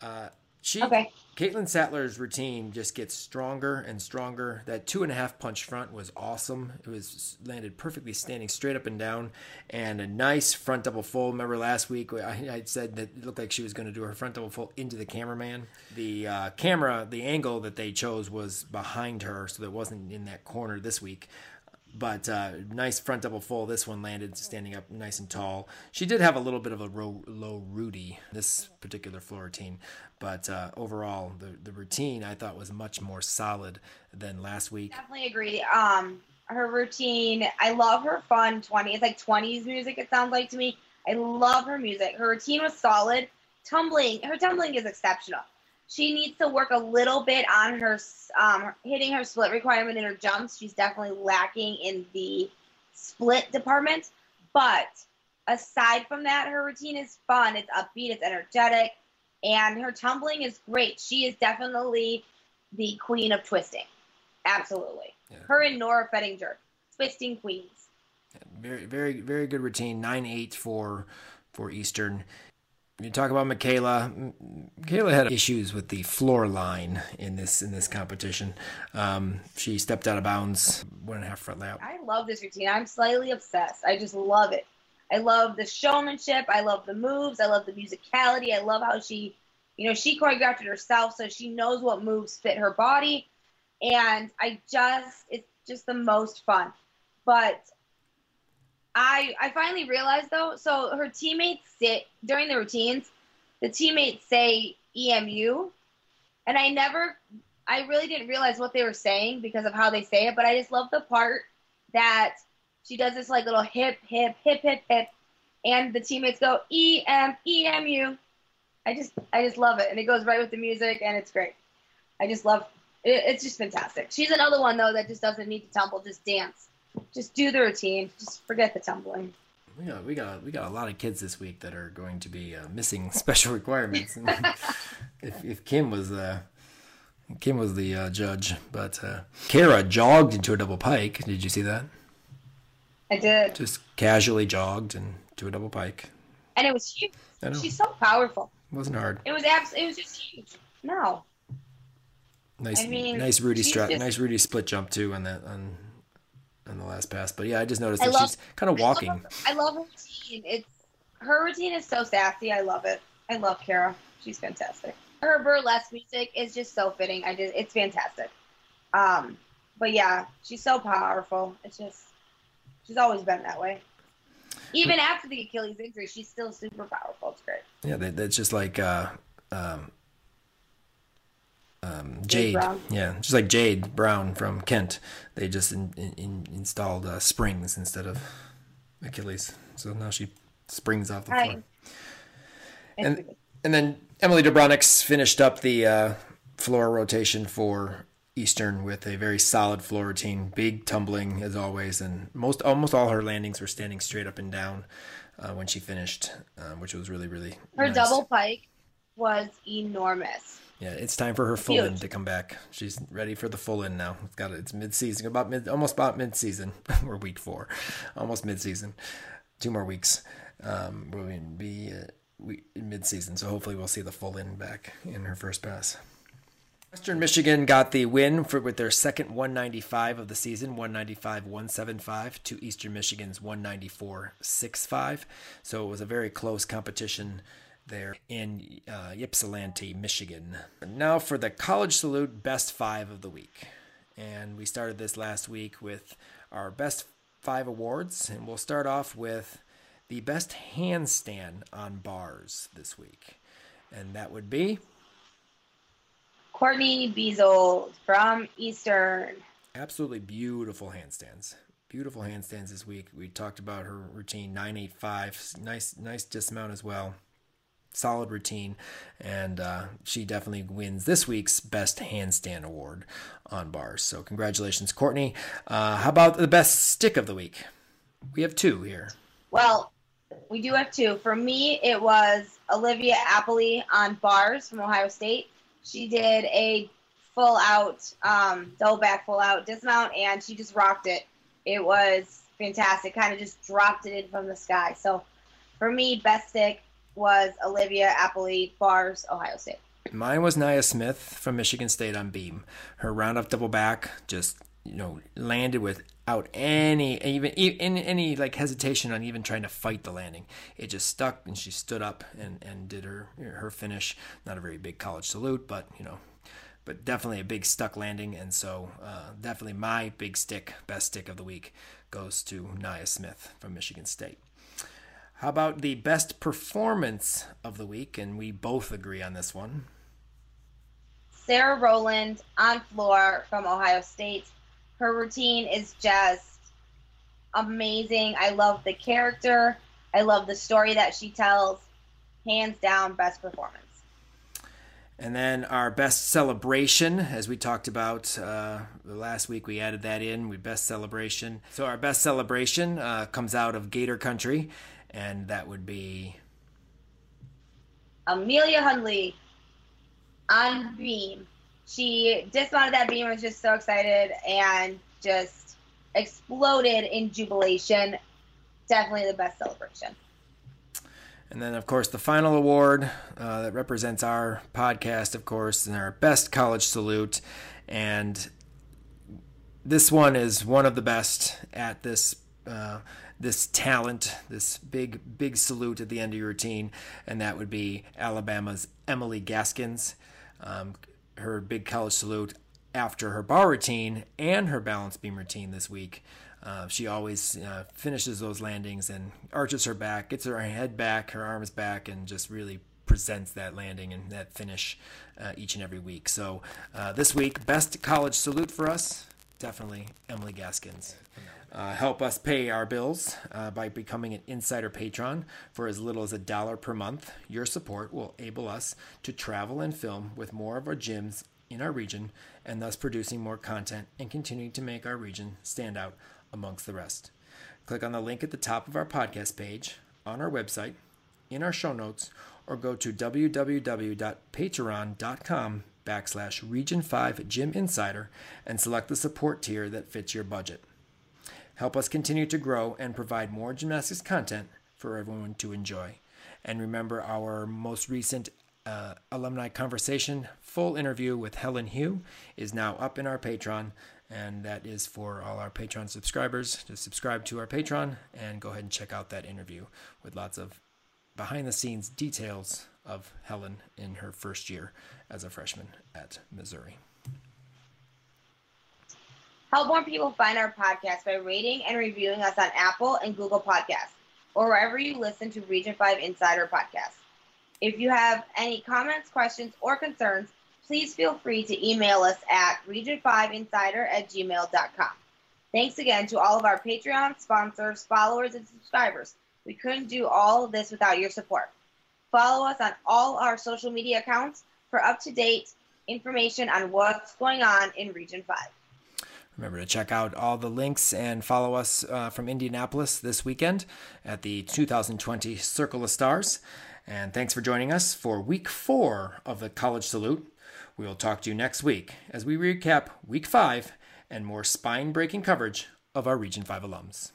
Uh, she Okay. Caitlin Sattler's routine just gets stronger and stronger. That two and a half punch front was awesome. It was landed perfectly standing straight up and down, and a nice front double full. Remember last week I, I said that it looked like she was going to do her front double full into the cameraman. The uh, camera, the angle that they chose was behind her, so that it wasn't in that corner this week. But uh, nice front double full. This one landed standing up nice and tall. She did have a little bit of a low, low Rudy this particular floor routine, but uh, overall the the routine I thought was much more solid than last week. Definitely agree. Um, her routine, I love her fun 20. It's like 20s music, it sounds like to me. I love her music. Her routine was solid. Tumbling, her tumbling is exceptional. She needs to work a little bit on her um, hitting her split requirement in her jumps. She's definitely lacking in the split department. But aside from that, her routine is fun. It's upbeat. It's energetic, and her tumbling is great. She is definitely the queen of twisting. Absolutely. Yeah. Her and Nora Fettinger, twisting queens. Very very very good routine. Nine eight for for Eastern. You talk about Michaela. Michaela had issues with the floor line in this in this competition. Um, she stepped out of bounds one and a half front lap. I love this routine. I'm slightly obsessed. I just love it. I love the showmanship. I love the moves. I love the musicality. I love how she, you know, she choreographed it herself, so she knows what moves fit her body. And I just, it's just the most fun. But I, I finally realized though. So her teammates sit during the routines. The teammates say EMU, and I never, I really didn't realize what they were saying because of how they say it. But I just love the part that she does this like little hip, hip, hip, hip, hip, and the teammates go E M E M U. I just, I just love it, and it goes right with the music, and it's great. I just love it. It's just fantastic. She's another one though that just doesn't need to tumble, just dance, just do the routine, just forget the tumbling. We got we got we got a lot of kids this week that are going to be uh, missing special requirements. If if Kim was uh, Kim was the uh, judge, but uh, Kara jogged into a double pike. Did you see that? I did, Just casually jogged into a double pike. and it was huge. She's so powerful. It wasn't hard. It was abs- It was just huge. No. Nice, I mean, nice Rudy just- nice Rudy split jump too on that on on the last pass. But yeah, I just noticed I that love- she's kind of I love walking. I love her routine. It's her routine is so sassy. I love it. I love Kara. She's fantastic. Her burlesque music is just so fitting. I just it's fantastic. Um, but yeah, she's so powerful. It's just she's always been that way. Even after the Achilles injury, she's still super powerful. It's great. Yeah, that, that's just like uh, um, um, Jade Jade. Yeah, just like Jade Brown from Kent. They just in, in, in- installed uh, springs instead of Achilles, so now she springs off the floor. And- And then Emily Dobronix finished up the uh, floor rotation for Eastern with a very solid floor routine, big tumbling as always, and most almost all her landings were standing straight up and down uh, when she finished, uh, which was really really. her nice. double pike was enormous. Yeah, it's time for her full in to come back. She's ready for the full in now. It's got it's mid season, about mid, almost about mid season. We're week four, almost mid season. Two more weeks. Um, we'll be uh, we, mid season, so hopefully we'll see the full in back in her first pass. Western Michigan got the win for with their second 195 of the season, 195-175 to Eastern Michigan's 194-65. So it was a very close competition there in uh, Ypsilanti, Michigan. Now for the College Salute Best Five of the Week. And we started this last week with our Best Five awards. And we'll start off with the Best Handstand on Bars this week. And that would be Courtney Beazold from Eastern. absolutely beautiful handstands. Beautiful handstands this week. We talked about her routine 985. Nice, nice dismount as well. Solid routine, and uh, she definitely wins this week's best handstand award on bars. So congratulations, Courtney. Uh, how about the best stick of the week? We have two here. Well, we do have two. For me, it was Olivia Aepli on bars from Ohio State. She did a full out, um, double back full out dismount, and she just rocked it. It was fantastic. Kind of just dropped it in from the sky. So for me, best stick was Olivia Aepli bars, Ohio State. Mine was Nia Smith from Michigan State on beam. Her round up double back just you know landed without any even even any like hesitation on even trying to fight the landing. It just stuck and she stood up and and did her her finish. Not a very big college salute, but you know. But definitely a big stuck landing, and so uh, definitely my big stick, best stick of the week, goes to Nia Smith from Michigan State. How about the best performance of the week? And we both agree on this one. Sarah Rowland on floor from Ohio State. Her routine is just amazing. I love the character. I love the story that she tells. Hands down, best performance. And then our best celebration, as we talked about uh, last week, we added that in. We best celebration. So our best celebration uh, comes out of Gator Country, and that would be Amelia Hundley on beam. She dismounted that beam, was just so excited and just exploded in jubilation. Definitely the best celebration. And then, of course, the final award uh, that represents our podcast, of course, and our best college salute. And this one is one of the best at this uh, this talent, this big big salute at the end of your routine, and that would be Alabama's Emily Gaskins. Um, her big college salute after her bar routine and her balance beam routine this week. Uh, she always uh, finishes those landings and arches her back, gets her head back, her arms back, and just really presents that landing and that finish uh, each and every week. So uh, this week, best college salute for us, definitely Emily Gaskins. Uh, help us pay our bills uh, by becoming an insider patron for as little as a dollar per month. Your support will enable us to travel and film with more of our gyms in our region and thus producing more content and continuing to make our region stand out amongst the rest. Click on the link at the top of our podcast page, on our website, in our show notes, or go to www.patreon.com backslash region 5 gym insider and select the support tier that fits your budget. Help us continue to grow and provide more gymnastics content for everyone to enjoy. And remember our most recent uh, alumni conversation, full interview with Helen Hu, is now up in our Patreon. And that is for all our Patreon subscribers to subscribe to our Patreon and go ahead and check out that interview with lots of behind the scenes details of Helen in her first year as a freshman at Missouri. Help more people find our podcast by rating and reviewing us on Apple and Google Podcasts or wherever you listen to Region 5 Insider Podcasts. If you have any comments, questions, or concerns, please feel free to email us at region5insider at gmail.com. Thanks again to all of our Patreon sponsors, followers, and subscribers. We couldn't do all of this without your support. Follow us on all our social media accounts for up to date information on what's going on in Region 5. Remember to check out all the links and follow us uh, from Indianapolis this weekend at the 2020 Circle of Stars. And thanks for joining us for week four of the College Salute. We will talk to you next week as we recap week five and more spine breaking coverage of our Region 5 alums.